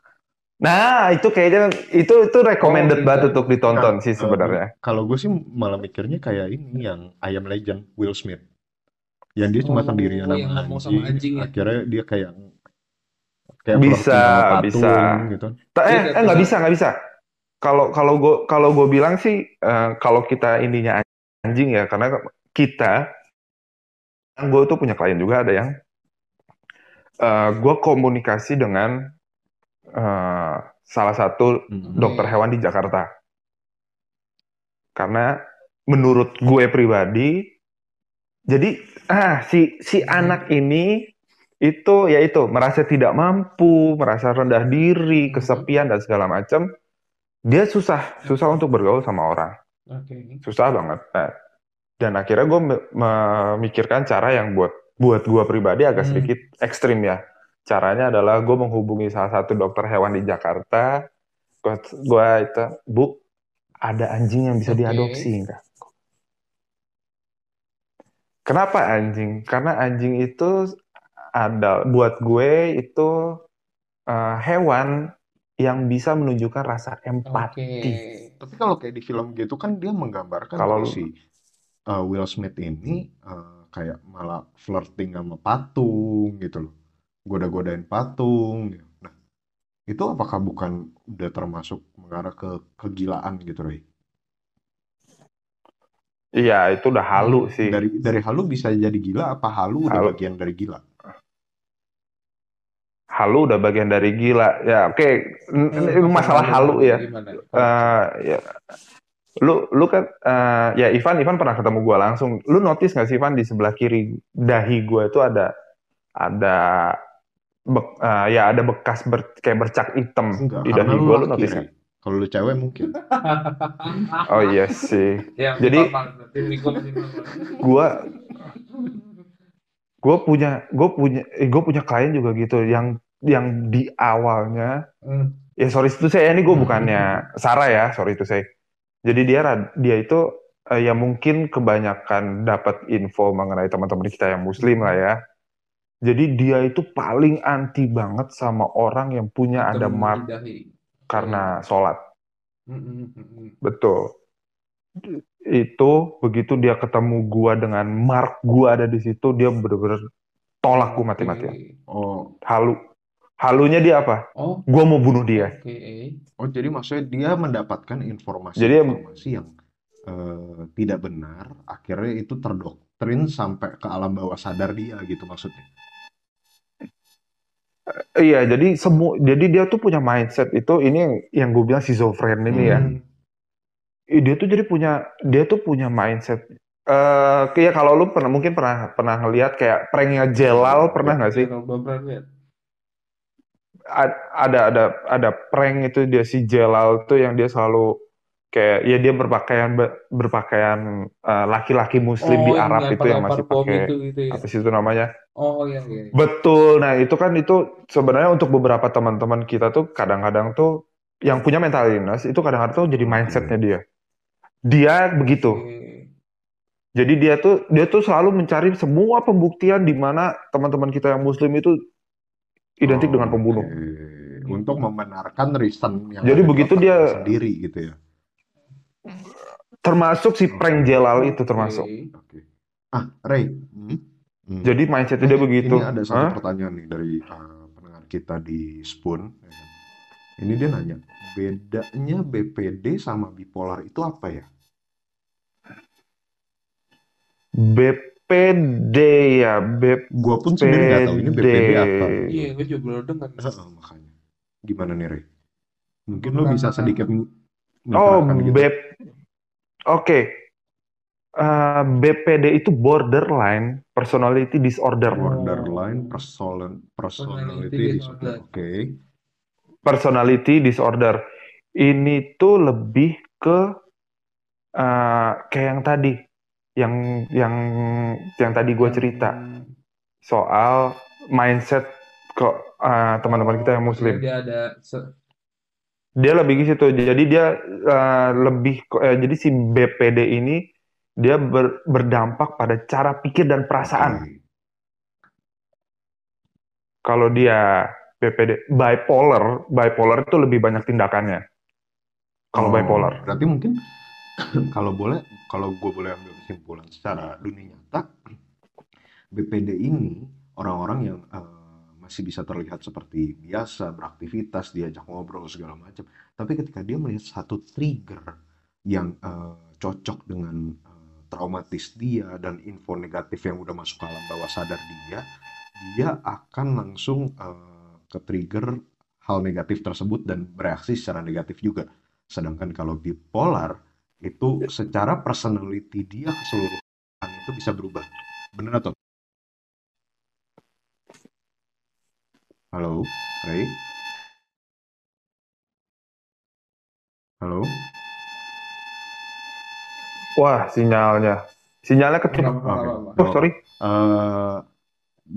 Nah, itu kayaknya itu itu recommended Oh, banget untuk ditonton Nah, sih eh, sebenarnya. Kalau gue sih malah mikirnya kayak ini yang I Am Legend Will Smith. Yang dia cuma Oh, sendirian yang ngomong sama anjing ya? Akhirnya dia kayak kayak Bisa, patung bisa. gitu. Ta- Iya, Eh, iya, eh nggak iya. bisa, nggak bisa. Kalau kalau gue kalau gue bilang sih eh, kalau kita ininya anjing ya karena kita gue tuh punya klien juga ada yang eh gue komunikasi dengan eh, salah satu Hmm. dokter hewan di Jakarta. Karena menurut gue pribadi, jadi ah si si anak ini itu ya itu merasa tidak mampu, merasa rendah diri, kesepian dan segala macam. Dia susah susah untuk bergaul sama orang, susah banget. Nah, dan akhirnya gue me- memikirkan cara yang buat buat gue pribadi agak Hmm. sedikit ekstrim ya. Caranya adalah gue menghubungi salah satu dokter hewan di Jakarta. Gue gua itu, Bu, ada anjing yang bisa Oke. diadopsi enggak? Kenapa anjing? Karena anjing itu ada buat gue itu eh, hewan yang bisa menunjukkan rasa empati. Tapi kalau kayak di film gitu kan dia menggambarkan Kalau kalau si uh, Will Smith ini uh, kayak malah flirting sama patung gitu loh. Goda-godain patung gitu. Nah, itu apakah bukan udah termasuk mengarah ke kegilaan gitu, Ray? Iya, itu udah halu sih. Dari dari halu bisa jadi gila apa halu udah Halu. bagian dari gila? halu udah bagian dari gila. Ya, oke, N- Eh, ini masalah halu ya. Eh, ya. Lu lu kan eh, ya Ivan Ivan pernah ketemu gua langsung. Lu notice nggak sih Ivan di sebelah kiri dahi gua itu ada ada bek- eh, ya ada bekas ber- kayak bercak hitam Enggak, di karena dahi lu gua lu notice nggak? Kalau lu cewek mungkin. Oh iya sih. Ya, Jadi-. Gua gua punya gua punya eh, gua punya klien juga gitu yang yang di awalnya Hmm. ya sorry itu saya ini gue bukannya Sarah ya sorry itu saya jadi dia rad- dia itu eh, ya mungkin kebanyakan dapat info mengenai teman-teman kita yang muslim lah ya jadi dia itu paling anti banget sama orang yang punya ada mark karena sholat. Hmm, hmm. betul. Itu begitu dia ketemu gua dengan mark gua ada di situ dia bener-bener tolak gua mati-matian. Oke. Oh, halu. Halunya dia apa? Oh, gua mau bunuh dia. Oke. oh jadi maksudnya dia mendapatkan informasi Jadi- informasi yang eh, tidak benar, akhirnya itu terdoktrin sampai ke alam bawah sadar dia gitu maksudnya. Iya, jadi semua, jadi dia tuh punya mindset itu ini yang, yang gue bilang schizofren ini ya. Hmm. Ih, Dia tuh jadi punya, dia tuh punya mindset. Eh, kayak kalau lu pernah mungkin pernah pernah ngelihat kayak pranknya Jelal pernah nggak sih? Ada ada ada prank itu dia si Jelal tuh yang dia selalu kayak ya dia berpakaian berpakaian eh, laki-laki Muslim di Oh, yang Arab itu yang masih pakai itu gitu ya. apa sih itu namanya? Oh iya iya. iya. Betul. Nah, itu kan itu sebenarnya untuk beberapa teman-teman kita tuh kadang-kadang tuh yang punya mental illness itu kadang-kadang tuh jadi mindsetnya dia. Dia begitu. Jadi dia tuh dia tuh selalu mencari semua pembuktian di mana teman-teman kita yang muslim itu identik dengan pembunuh. Untuk membenarkan reason yang Jadi di begitu dia- sendiri gitu ya. Termasuk si prank Jelal itu termasuk. Oke. Oke. Ah, Ray. Hmm? Hmm. Jadi mindsetnya dia Ini- begitu. Ini ada satu Hah? pertanyaan nih dari uh, pendengar kita di Spoon. ya kan. Ini dia nanya, bedanya BPD sama bipolar itu apa ya? BPD ya, BP. Gua pun sebenarnya nggak tahu ini BPD apa. Iya, gue juga belum dengar. Heeh, makanya. Gimana nih, Ray? Mungkin lo bisa sedikit Oh, gitu. BP. Oke. Eh, BPD itu borderline personality disorder. Borderline person, personality Personality disorder. disorder. Oke. personality disorder. Ini tuh lebih ke eh, kayak yang tadi, yang yang yang tadi gue cerita soal mindset ke eh, teman-teman kita yang muslim. Dia ada Dia lebih ke situ. Jadi dia eh, lebih eh, jadi si BPD ini dia ber- berdampak pada cara pikir dan perasaan. Oke. Kalau dia BPD bipolar, bipolar itu lebih banyak tindakannya. Kalau Oh, bipolar. Berarti mungkin kalau boleh, kalau gue boleh ambil kesimpulan secara dunia nyata, BPD ini orang-orang yang eh, masih bisa terlihat seperti biasa, beraktivitas, diajak ngobrol segala macam. Tapi ketika dia melihat satu trigger yang eh, cocok dengan eh, traumatis dia dan info negatif yang udah masuk ke alam bawah sadar dia, dia akan langsung eh, ke trigger hal negatif tersebut dan bereaksi secara negatif juga. Sedangkan kalau bipolar itu secara personality dia keseluruhan itu bisa berubah. Bener atau? Halo, Ray? Halo? Wah, sinyalnya. Sinyalnya ketutup. Kenapa, Oke. kenapa, Oh, sorry. Eh,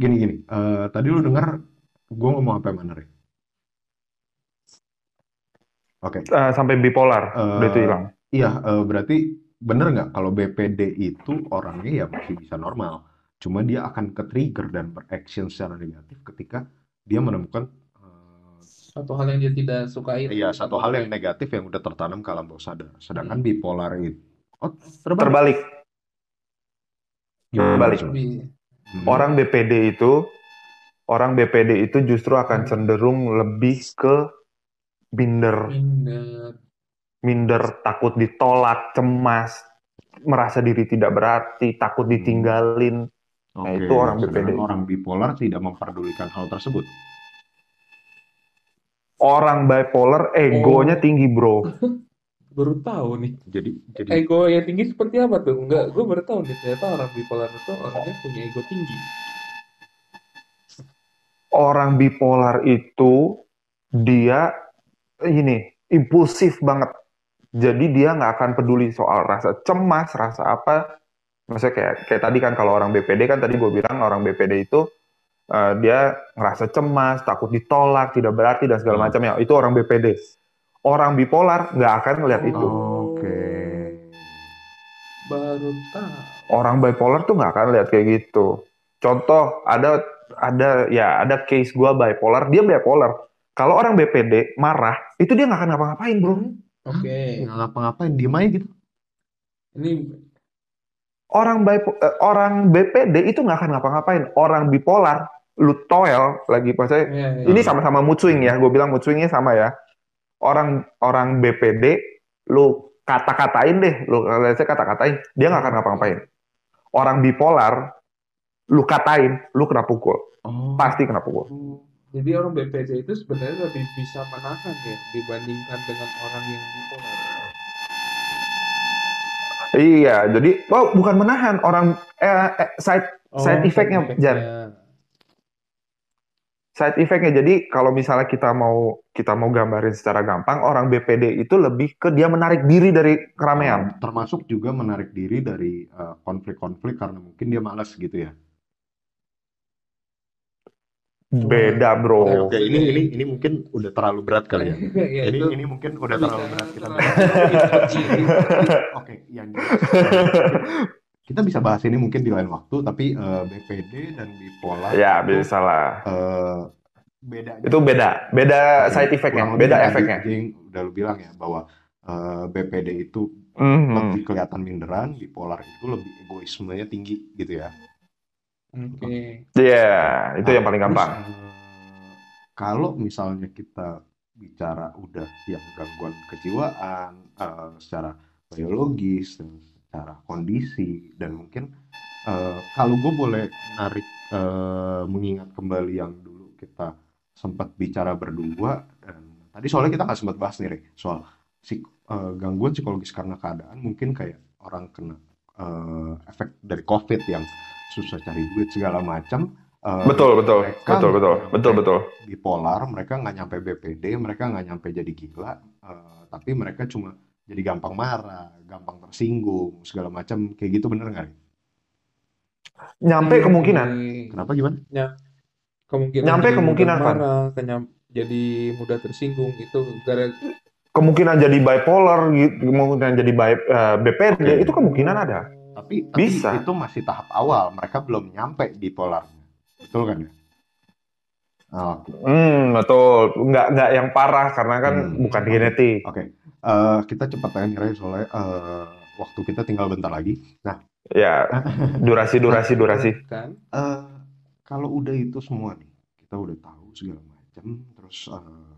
gini gini. Eh, tadi lu dengar gue ngomong apa yang mana, Ray? Oke. Eh, sampai bipolar. Eh, Udah itu hilang. Iya, eh, berarti bener nggak kalau BPD itu orangnya ya masih bisa normal, cuma dia akan ke-trigger dan beraction secara negatif ketika dia menemukan eh, Satu hal yang dia tidak sukai. iya satu hal yang negatif yang udah tertanam ke alam bawah sadar. Sedangkan bipolar itu oh terbalik. Terbalik. Gimana terbalik. Lebih- Hmm. Orang BPD itu, orang BPD itu justru akan cenderung lebih ke minder, minder. minder, takut ditolak, cemas, merasa diri tidak berarti, takut Hmm. Nah, Oke, itu orang BPD. orang bipolar tidak memperdulikan hal tersebut. Orang bipolar egonya Oh, tinggi, bro. baru tahu nih. Jadi jadi Ego yang tinggi seperti apa tuh? Enggak, gue baru tahu nih ternyata orang bipolar itu orangnya punya ego tinggi. Orang bipolar itu dia ini impulsif banget. Jadi dia nggak akan peduli soal rasa cemas, rasa apa. Maksudnya kayak kayak tadi kan kalau orang BPD kan tadi gue bilang orang BPD itu eh, dia ngerasa cemas, takut ditolak, tidak berarti dan segala Hmm. macamnya. Itu orang BPD. Orang bipolar nggak akan ngelihat itu. oke. Baru tahu. Orang bipolar tuh nggak akan lihat kayak gitu. Contoh ada ada ya ada case gue bipolar, dia bipolar. Kalau orang BPD marah, itu dia nggak akan ngapa-ngapain bro. Oke. Nggak ngapa-ngapain, diem aja gitu. Ini Orang bipo- eh, orang BPD itu nggak akan ngapa-ngapain. Orang bipolar, lu toel lagi maksudnya ya, ya. ini sama-sama mood swing ya. Gue bilang mood swingnya sama ya. Orang orang BPD, lu kata-katain deh, lu let's say kata-katain, dia nggak akan ngapa-ngapain. Orang bipolar, lu katain, lu kena pukul, Oh. pasti kena pukul. Jadi orang BPD itu sebenarnya lebih bisa menahan ya dibandingkan dengan orang yang bipolar. Iya, jadi oh bukan menahan orang eh, eh, side side effect-nya, Jan. Side effect-nya. Jadi kalau misalnya kita mau kita mau gambarin secara gampang, orang BPD itu lebih ke dia menarik diri dari keramaian. Termasuk juga menarik diri dari eh, konflik-konflik karena mungkin dia malas gitu ya. Beda, bro. Oke, ini ini ini mungkin udah terlalu berat kali ya. Ya, ini itu ini mungkin udah terlalu berat kita. Oke, yang jelas, kita bisa bahas ini mungkin di lain waktu, tapi eh, BPD dan bipolar Ya, itu bisa lah. eh, bedanya Itu beda, beda Tadi side effect-nya, beda efeknya. Jing udah lu bilang ya bahwa eh, BPD itu Mhm. lebih kelihatan minderan, bipolar itu lebih egoismenya tinggi gitu ya. Oke. Iya, itu Nah, yang paling terus, gampang. eh, kalau misalnya kita bicara udah yang gangguan kejiwaan eh, secara biologis dan secara kondisi dan mungkin eh, kalau gue boleh narik eh, mengingat kembali yang dulu kita sempat bicara berdua dan tadi soalnya kita nggak sempat bahas nih soal psik- eh, gangguan psikologis karena keadaan mungkin kayak orang kena eh, efek dari COVID yang susah cari duit segala macam eh, Betul, betul, mereka betul, betul, betul, betul. bipolar, mereka nggak nyampe BPD, mereka nggak nyampe jadi gila, eh, tapi mereka cuma jadi gampang marah, gampang tersinggung, segala macam kayak gitu bener nggak? Nyampe Oke. kemungkinan. Kenapa gimana? Kemungkinan Nyampe kemungkinan, kenyam- jadi mudah tersinggung itu gara Kemungkinan jadi bipolar, gitu, kemungkinan jadi bi- eh, BPD, Oke. itu kemungkinan ada. Tapi, tapi Bisa. itu masih tahap awal, mereka belum nyampe bipolarnya, betul kan ya? Oh, Hmm, betul. Nggak, nggak yang parah, karena kan Hmm, bukan genetik. Oke, Eh, kita cepat aja nih soalnya eh, waktu kita tinggal bentar lagi. Nah, Ya, durasi, durasi, durasi. kan eh, kalau udah itu semua nih, kita udah tahu segala macam, terus eh,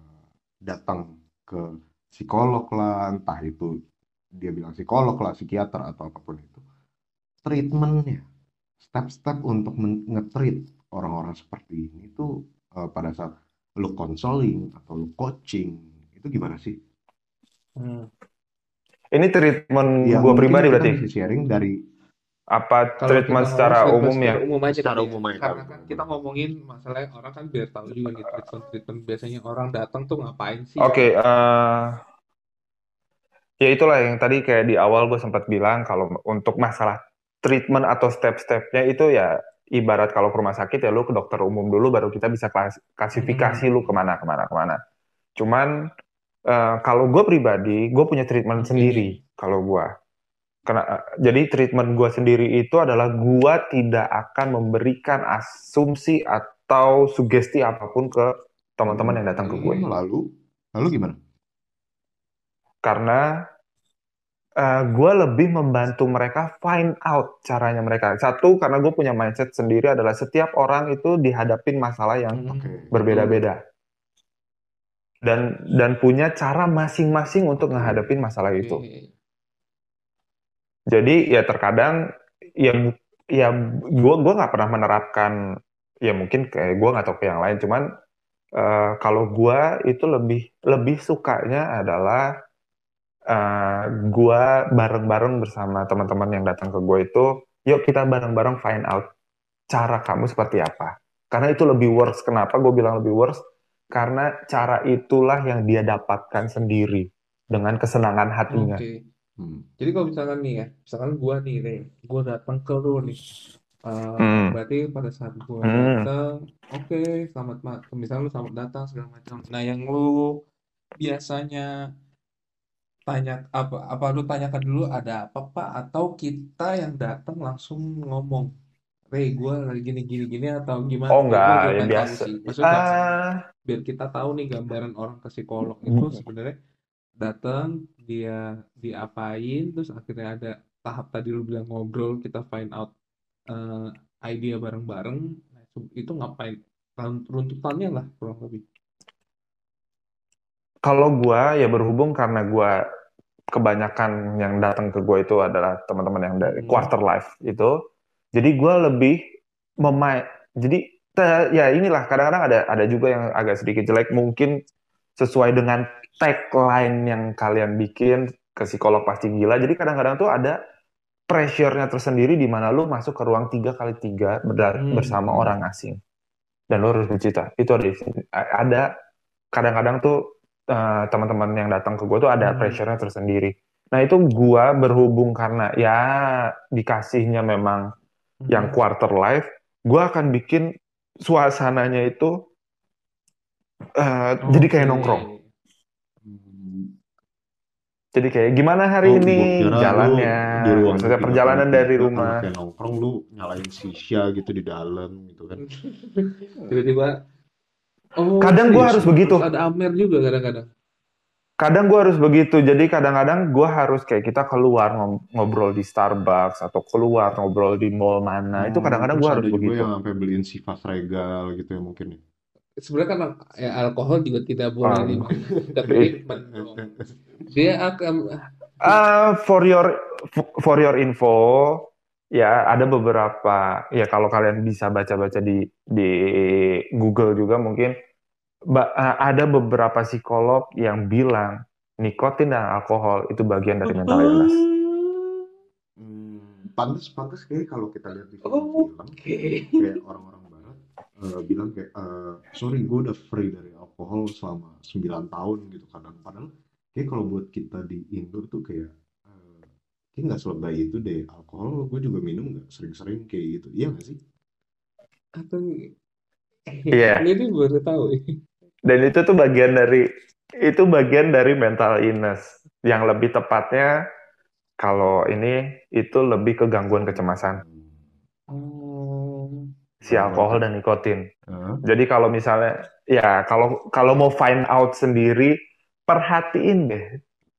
datang ke psikolog lah, entah itu dia bilang psikolog lah, psikiater atau apa pun itu, treatmentnya, step-step untuk nge-treat orang-orang seperti ini tuh eh, pada saat lu counseling atau lu coaching, itu gimana sih? Hmm. Ini treatment Ya, pribadi berarti. sharing dari Apa Kalau treatment secara umum ya? secara umum aja Secara ya. umum aja, Karena kan kita ngomongin masalahnya orang kan biar tahu juga nih treatment treatment biasanya orang datang tuh ngapain sih? Oke, eh, ya itulah yang tadi kayak di awal gue sempat bilang kalau untuk masalah treatment atau step-stepnya itu ya ibarat kalau ke rumah sakit ya lu ke dokter umum dulu baru kita bisa klas- klasifikasi Hmm. lu ke mana ke mana ke mana. Cuman eh, kalau gue pribadi gue punya treatment Oke. sendiri kalau gue. Kena, eh, jadi treatment gue sendiri itu adalah gue tidak akan memberikan asumsi atau sugesti apa pun ke teman-teman yang datang ke gue Hmm, lalu lalu gimana? karena gue lebih membantu mereka find out caranya mereka. Satu, karena gue punya mindset sendiri adalah setiap orang itu dihadapin masalah yang Hmm. Oke. berbeda-beda dan dan punya cara masing-masing untuk menghadapin masalah itu. Oke. Jadi ya terkadang ya ya gue gua nggak pernah menerapkan ya mungkin kayak gue nggak tahu ke yang lain, cuman eh, kalau gua itu lebih lebih sukanya adalah eh, gua bareng-bareng bersama teman-teman yang datang ke gua itu, yuk kita bareng-bareng find out cara kamu seperti apa. Karena itu lebih worse. Kenapa gue bilang lebih worse? Karena cara itulah yang dia dapatkan sendiri dengan kesenangan hatinya. Oke. Hmm. Jadi kalau misalkan nih ya, misalkan gua nih, Re, gua datang ke lu nih. Eh, Hmm. berarti pada saat gua Hmm. datang, oke, selamat ma misalnya lu selamat datang segala macam. Nah, yang lu biasanya tanya apa apa lu tanyakan dulu ada apa Pak atau kita yang datang langsung ngomong, Re, gue lagi gini gini gini atau gimana? Oh Gue enggak, juga ya pengen tahu biasa. sih. Maksudnya Ah, biar kita tahu nih gambaran orang ke psikolog itu sebenarnya datang dia diapain terus akhirnya ada tahap tadi lu bilang ngobrol kita find out eh, idea bareng-bareng Nah, itu- ngapain Run- runtutannya lah kurang lebih kalau gua ya berhubung karena gua kebanyakan yang datang ke gua itu adalah teman-teman yang dari Hmm. quarter life itu. Jadi gua lebih memai jadi ya inilah kadang-kadang ada ada juga yang agak sedikit jelek mungkin sesuai dengan tagline yang kalian bikin ke psikolog pasti gila. Jadi kadang-kadang tuh ada pressure-nya tersendiri di mana lu masuk ke ruang tiga kali tiga Hmm. bersama orang asing dan lu harus bercita. Itu ada ada kadang-kadang tuh eh, teman-teman yang datang ke gue tuh ada Hmm. pressure-nya tersendiri. Nah itu gue berhubung karena ya dikasihnya memang yang Hmm. quarter life, gue akan bikin suasananya itu eh, jadi kayak nongkrong. Hmm. Jadi kayak gimana hari Oh, ini jalannya, di ruang maksudnya perjalanan dari tiga, rumah. kalau kayak nongkrong lu nyalain shisha gitu di dalam gitu kan. tiba-tiba oh Kadang gue harus begitu. terus ada Amer juga kadang-kadang Kadang gue harus begitu. Jadi kadang-kadang gue harus kayak kita keluar ngob- ngobrol di Starbucks atau keluar ngobrol di mall mana. Itu Oh, kadang-kadang gue harus ada juga begitu. yang sampai beliin sifat regal gitu ya mungkin ya. Sebenarnya kan ya, alkohol juga tidak boleh Um, diminum komitmen dia akan Uh, for your for your info, ya ada beberapa ya kalau kalian bisa baca-baca di di Google juga mungkin ba- uh, ada beberapa psikolog yang bilang nikotin dan alkohol itu bagian dari mental illness. Hmm, pantas pantas kayak kalau kita lihat di Oh, film-film oke. kayak orang-orang eh, bilang kayak eh, sorry gue udah free dari alkohol selama 9 tahun gitu kadang. Padahal kayak kalau buat kita di Indo tuh kayak eh, kayak nggak selebay itu deh. Alkohol gue juga minum nggak sering-sering kayak gitu. Iya nggak sih? Atau Iya. ini baru tahu. Dan itu tuh bagian dari itu bagian dari mental illness. Yang lebih tepatnya kalau ini itu lebih ke gangguan kecemasan si alkohol dan nikotin. Hah? Jadi kalau misalnya ya kalau kalau mau find out sendiri perhatiin deh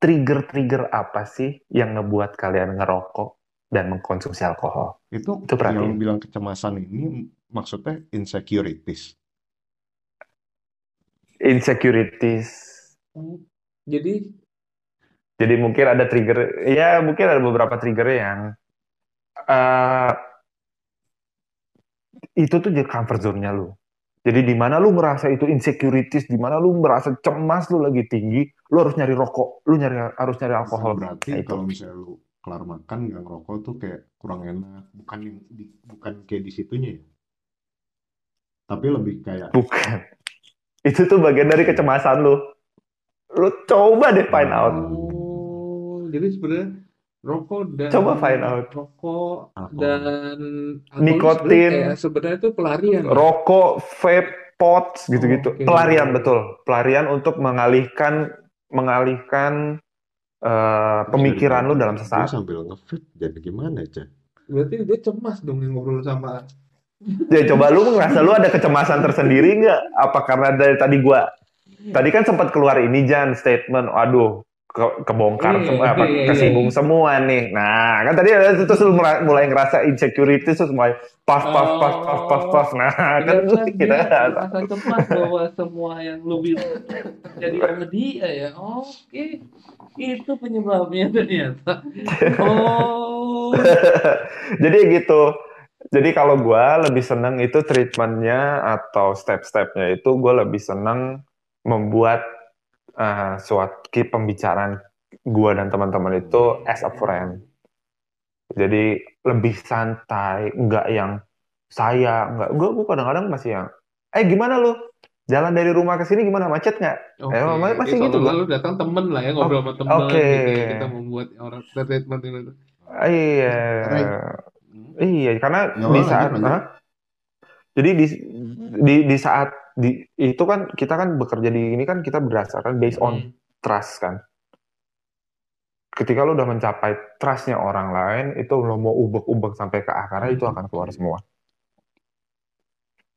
trigger-trigger apa sih yang ngebuat kalian ngerokok dan mengkonsumsi alkohol. itu Itu perhatiin. yang bilang kecemasan ini maksudnya insecurities Insecurities. Oh, jadi Jadi mungkin ada trigger, ya mungkin ada beberapa trigger yang eh itu tuh jadi comfort zone-nya lu. Jadi di mana lu merasa itu insecurities, di mana lu merasa cemas lu lagi tinggi, lu harus nyari rokok, lu nyari harus nyari alkohol. berarti Nah, itu. kalau misalnya lu kelar makan nggak ngerokok tuh kayak kurang enak bukan yang di- bukan kayak di situnya ya tapi lebih kayak Bukan. Itu tuh bagian dari kecemasan lu. Lu coba deh find out. oh jadi sebenarnya rokok dan Coba find out. rokok Alkohol. dan Nikotin. sebenarnya kayak sebenarnya itu pelarian ya? Rokok, vape, pots gitu-gitu. Oke. Pelarian betul. Pelarian untuk mengalihkan mengalihkan eh, pemikiran lu dalam Dia sesaat. sambil nge-vape jadi gimana aja berarti dia cemas dong yang ngobrol sama Ya coba lu ngerasa lu ada kecemasan tersendiri nggak? Apa karena dari tadi gua tadi kan sempat keluar ini Jan statement, aduh ke- kebongkar Iya, semua apa iya, iya, kesinggung semua nih. Nah kan tadi terus lu mula- mulai ngerasa insecurity terus mulai puff puff puff puff puff puff. Nah kan Ternyata kita merasa cemas bahwa semua yang lu bilang jadi sama dia ya. Oke, itu penyebabnya ternyata. Oh, Jadi gitu. Jadi kalau gue lebih seneng itu treatmentnya atau step-stepnya itu gue lebih seneng membuat uh, suatu pembicaraan gue dan teman-teman itu as a friend. Jadi lebih santai, nggak yang saya, nggak. Gue gue kadang-kadang masih yang, eh gimana lu? Jalan dari rumah ke sini gimana macet nggak? Oke, Eh, ma- masih Jadi gitu lu datang temen lah ya ngobrol sama temen Oke. gitu ya kita membuat orang treatment itu. Iya, iya karena Nggak di saat, lanjut, lanjut. Jadi di di di saat di itu kan kita kan bekerja di ini kan kita berdasarkan based on Hmm. trust kan. Ketika lo udah mencapai trustnya orang lain, itu lo mau ubek-ubek sampai ke akarnya itu akan keluar semua.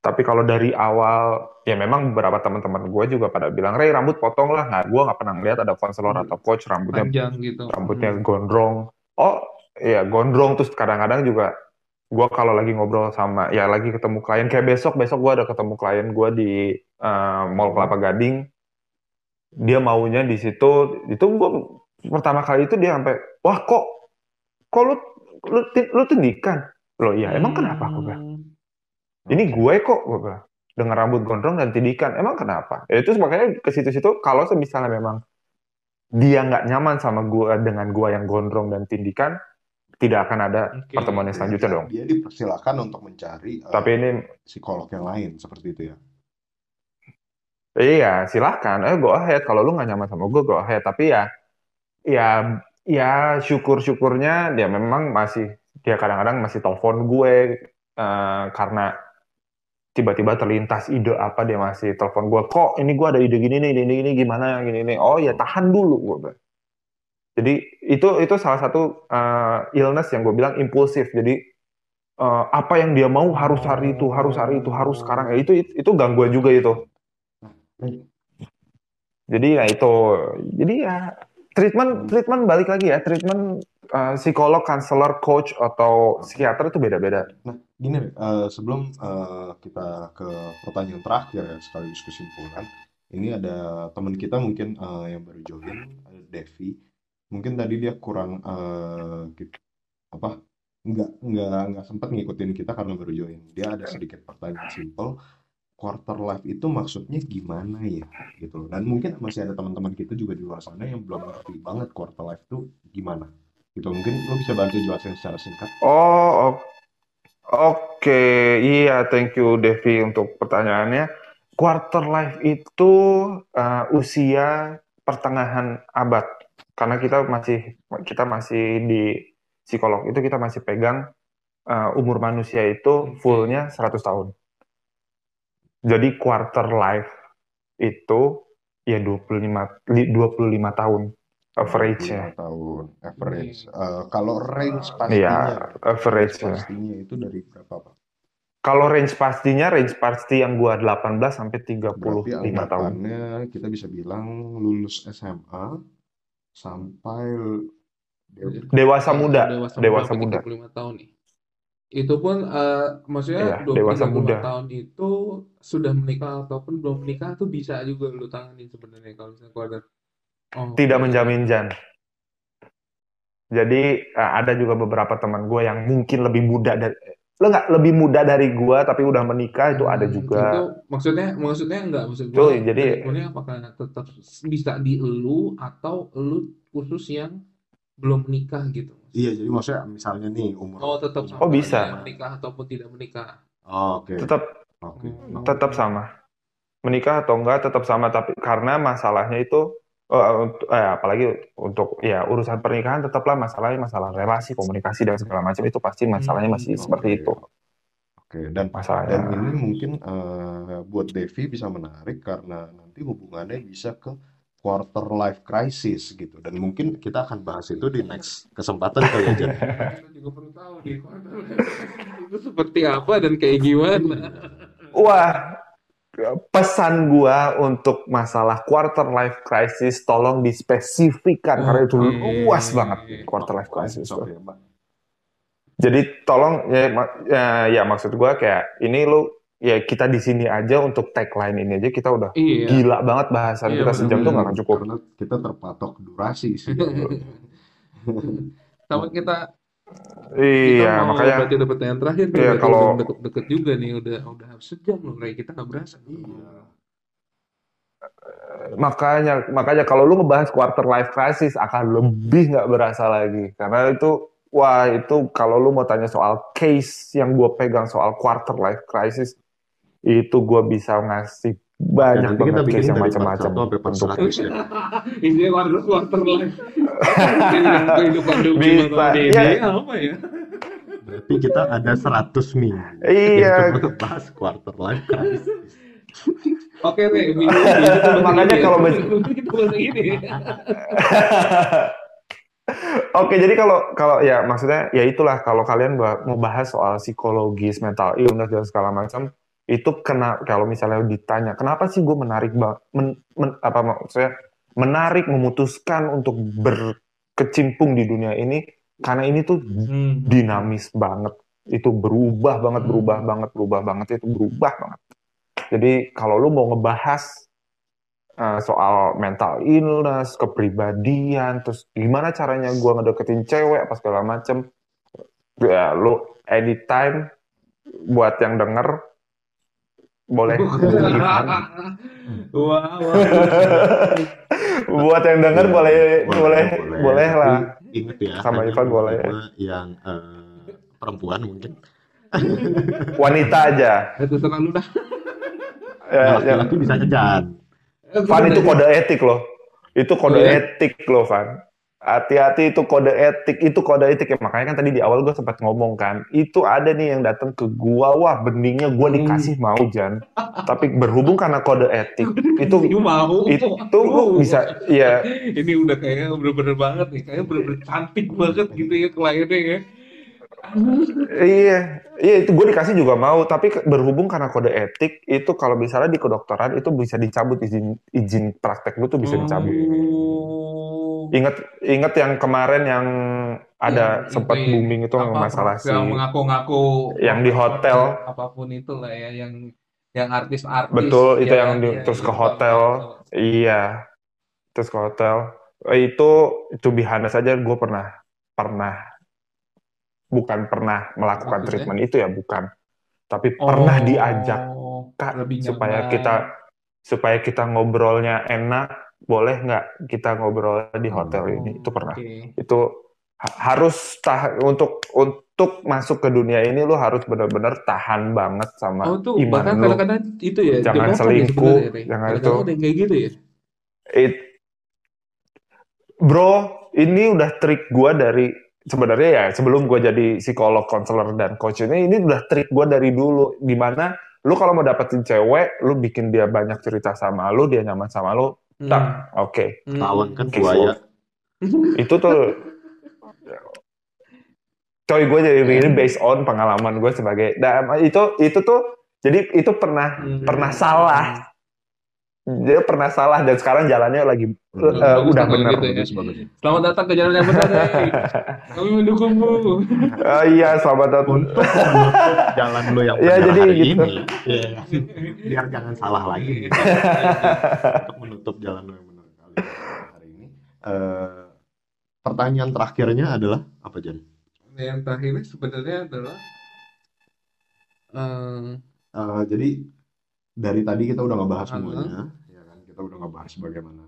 Tapi kalau dari awal, ya memang beberapa teman-teman gue juga pada bilang, Ray rambut potong lah. Nah, gue nggak pernah ngeliat ada konselor Hmm. atau coach rambutnya Panjang gitu. rambutnya Hmm. gondrong. Oh, iya gondrong terus kadang-kadang juga gue kalau lagi ngobrol sama ya lagi ketemu klien kayak besok besok gue ada ketemu klien gue di eh, Mall Kelapa Gading. Dia maunya di situ itu gue pertama kali itu dia sampai wah kok kok lu lu, lu tindikan? Loh iya emang kenapa? gue bilang. Hmm. ini gue kok gue bilang. Dengan rambut gondrong dan tindikan emang kenapa? Ya itu makanya ke situ-situ kalau misalnya memang dia nggak nyaman sama gue dengan gue yang gondrong dan tindikan tidak akan ada Oke. pertemuan yang selanjutnya dia, dong dia dipersilakan untuk mencari eh, tapi ini psikolog yang lain seperti itu ya. iya silahkan eh go ahead kalau lu nggak nyaman sama gue go ahead tapi ya ya ya syukur-syukurnya dia memang masih dia kadang-kadang masih telepon gue eh, karena tiba-tiba terlintas ide apa dia masih telepon gue kok ini gue ada ide gini nih ini ini gimana gini nih oh ya tahan dulu gue. Jadi itu itu salah satu eh, illness yang gue bilang impulsif. Jadi eh, apa yang dia mau harus hari itu harus hari itu harus sekarang. Ya itu itu, itu gangguan juga itu. Jadi ya itu. Jadi ya treatment treatment balik lagi ya. Treatment eh, psikolog konselor coach atau psikiater itu beda-beda. Nah, gini eh, sebelum eh, kita ke pertanyaan terakhir ya, sekaligus kesimpulan, ini ada teman kita mungkin eh, yang baru join, ada Devi. Mungkin tadi dia kurang eh, gitu, apa? Nggak nggak nggak sempat ngikutin kita karena baru join. Dia ada sedikit pertanyaan simple. Quarter life itu maksudnya gimana ya, gitu. Dan mungkin masih ada teman-teman kita juga di luar sana yang belum ngerti banget quarter life itu gimana. Gitu, mungkin lo bisa bantu jelasin secara singkat. oh o- oke iya thank you Devi untuk pertanyaannya quarter life itu eh, usia pertengahan abad karena kita masih kita masih di psikolog itu kita masih pegang eh, umur manusia itu fullnya 100 tahun jadi quarter life itu ya 25 li- 25 tahun average-nya 25 tahun average. Eh, kalau range Iya, pastinya, average range pastinya itu dari berapa, Pak? Kalau range pastinya, range pasti yang gua 18 sampai Berarti 35 tahun. kita bisa bilang lulus SMA sampai de- Dewasa Ya, muda, dewasa, dewasa muda, muda. 35 tahun nih. Itu pun eh, maksudnya Iya, 20 dewasa 35 muda. tahun itu sudah menikah ataupun belum menikah tuh bisa juga lu tanganin sebenarnya kalau misalnya keluarga. Oh, Tidak oke. menjamin Jan. Jadi eh, ada juga beberapa teman gue yang mungkin lebih muda dari lo nggak lebih muda dari gue tapi udah menikah itu ada Hmm, juga. Itu maksudnya maksudnya enggak maksud Tuh, gua jadi treatmentnya apakah tetap bisa di elu atau elu khusus yang belum menikah gitu. Iya, jadi maksudnya misalnya nih umur Oh, tetap sama Oh, bisa. aja menikah ataupun tidak menikah. Oh, Oke, tetap oke. Oh. tetap sama. Menikah atau enggak tetap sama tapi karena masalahnya itu eh, untuk- eh, apalagi untuk ya urusan pernikahan tetaplah masalahnya masalah relasi, komunikasi dan segala macam itu pasti masalahnya masih Hmm, seperti oke. itu. Oke, dan dan Masalahnya. ini mungkin eh, buat Devi bisa menarik karena nanti hubungannya bisa ke quarter life crisis gitu. Dan mungkin kita akan bahas itu di next kesempatan kali aja. Kita juga perlu tahu di itu seperti apa dan kayak gimana. Wah, pesan gua untuk masalah quarter life crisis tolong dispesifikkan karena itu Oke. luas banget quarter life crisis. Jadi tolong ya, ya, ya maksud gua kayak ini lu ya kita di sini aja untuk tagline ini aja kita udah Iya. gila banget bahasan Iya, kita sejam tuh nggak akan cukup. Karena kita terpatok durasi sih. Sama kita Kita Iya, mau makanya berarti udah pertanyaan terakhir Iya, kalau- udah deket-deket juga nih, udah udah sejam loh, kayak kita nggak berasa. Iya. makanya makanya kalau lu ngebahas quarter life crisis akan lebih nggak berasa lagi karena itu wah itu kalau lu mau tanya soal case yang gue pegang soal quarter life crisis itu gue bisa ngasih banyak banget case bikin yang macam-macam 1 sampai part untuk 100 ya. Ini quarter quarter life. Bisa, iya. apa ya? Berarti kita ada 100 minggu iya untuk ngebahas quarter life crisis. Oke minggu bahas Makanya ya. kalau bas- Minggu kita bahas ini. Oke, jadi kalau kalau ya maksudnya ya itulah kalau kalian mau bahas soal psikologis, mental illness dan segala macam itu kena kalau misalnya ditanya kenapa sih gue menarik men, men- apa maksudnya menarik memutuskan untuk berkecimpung di dunia ini karena ini tuh Hmm. dinamis banget itu berubah banget Hmm. berubah banget berubah banget itu berubah banget jadi kalau lu mau ngebahas uh, soal mental illness kepribadian terus gimana caranya gua ngedeketin cewek apa segala macem ya lu anytime buat yang denger boleh. Wah, wah. buat yang denger boleh boleh boleh lah ya, Sama hanya Ivan boleh. yang eh, perempuan mungkin. wanita aja Itu terserah lu dah. ya, ya. Laki-laki bisa jajan. Van itu kode etik loh. Itu kode Oh, iya? etik loh, Van. Hati-hati itu kode etik, itu kode etik ya. Makanya kan tadi di awal gue sempat ngomong kan, itu ada nih yang datang ke gua, wah beningnya gua Hmm. dikasih mau Jan. Tapi berhubung karena kode etik, itu mau. itu lu bisa ya Ini udah kayak bener-bener banget nih, kayak bener-bener cantik banget gitu ya kliennya ya. iya iya itu gue dikasih juga mau tapi berhubung karena kode etik itu kalau misalnya di kedokteran itu bisa dicabut izin izin praktek lu tuh bisa dicabut Oh. ingat ingat yang kemarin yang ada Yang sempat itu ya, booming itu apa, masalah si yang mengaku-ngaku yang di hotel. apa pun itu lah ya yang yang artis-artis Betul, itu ya yang di- Ya, terus itu ke hotel. banget. Iya, terus ke hotel. Eh, Itu, to be honest aja, gue pernah, pernah, bukan pernah melakukan Maksudnya? treatment itu ya, bukan. Tapi Oh, pernah diajak Kak, lebih supaya kita, supaya kita ngobrolnya enak, boleh nggak kita ngobrol di hotel Oh, ini? Itu pernah. oke. Itu ha- harus tah untuk untuk masuk ke dunia ini lu harus benar-benar tahan banget sama Oh tuh iman bahkan lu. kadang-kadang itu ya Jangan ya selingkuh, sebenarnya, Rey. jangan Kadang-kadang itu. kayak gitu ya. It, bro, ini udah trik gua dari sebenarnya ya sebelum gua jadi psikolog, konselor dan coach ini ini udah trik gua dari dulu. Di mana lu kalau mau dapetin cewek, lu bikin dia banyak cerita sama lu, dia nyaman sama lu, Hmm. Tak, oke. Hmm. Tawan kan buaya. Itu tuh, coy gue jadi begini based on pengalaman gue sebagai, nah, itu itu tuh jadi itu pernah Hmm. pernah salah. Dia pernah salah dan sekarang jalannya lagi Hmm. eh, Bagus, udah bener. gitu ya. Bagus. Selamat datang ke jalan yang benar, Rey. Kami mendukungmu. Oh iya, selamat datang. Untuk menutup jalan lo yang Ya, benar jadi hari gitu. ini, ya. biar jangan salah lagi. Untuk menutup jalan lo yang benar kali hari ini. Eh, pertanyaan terakhirnya adalah apa Jan? Yang terakhirnya sebenarnya adalah eh, Eh, jadi dari tadi kita udah ngebahas Aha. semuanya, ya kan? Kita udah ngebahas bagaimana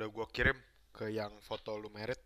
udah gua kirim ke yang foto lu merit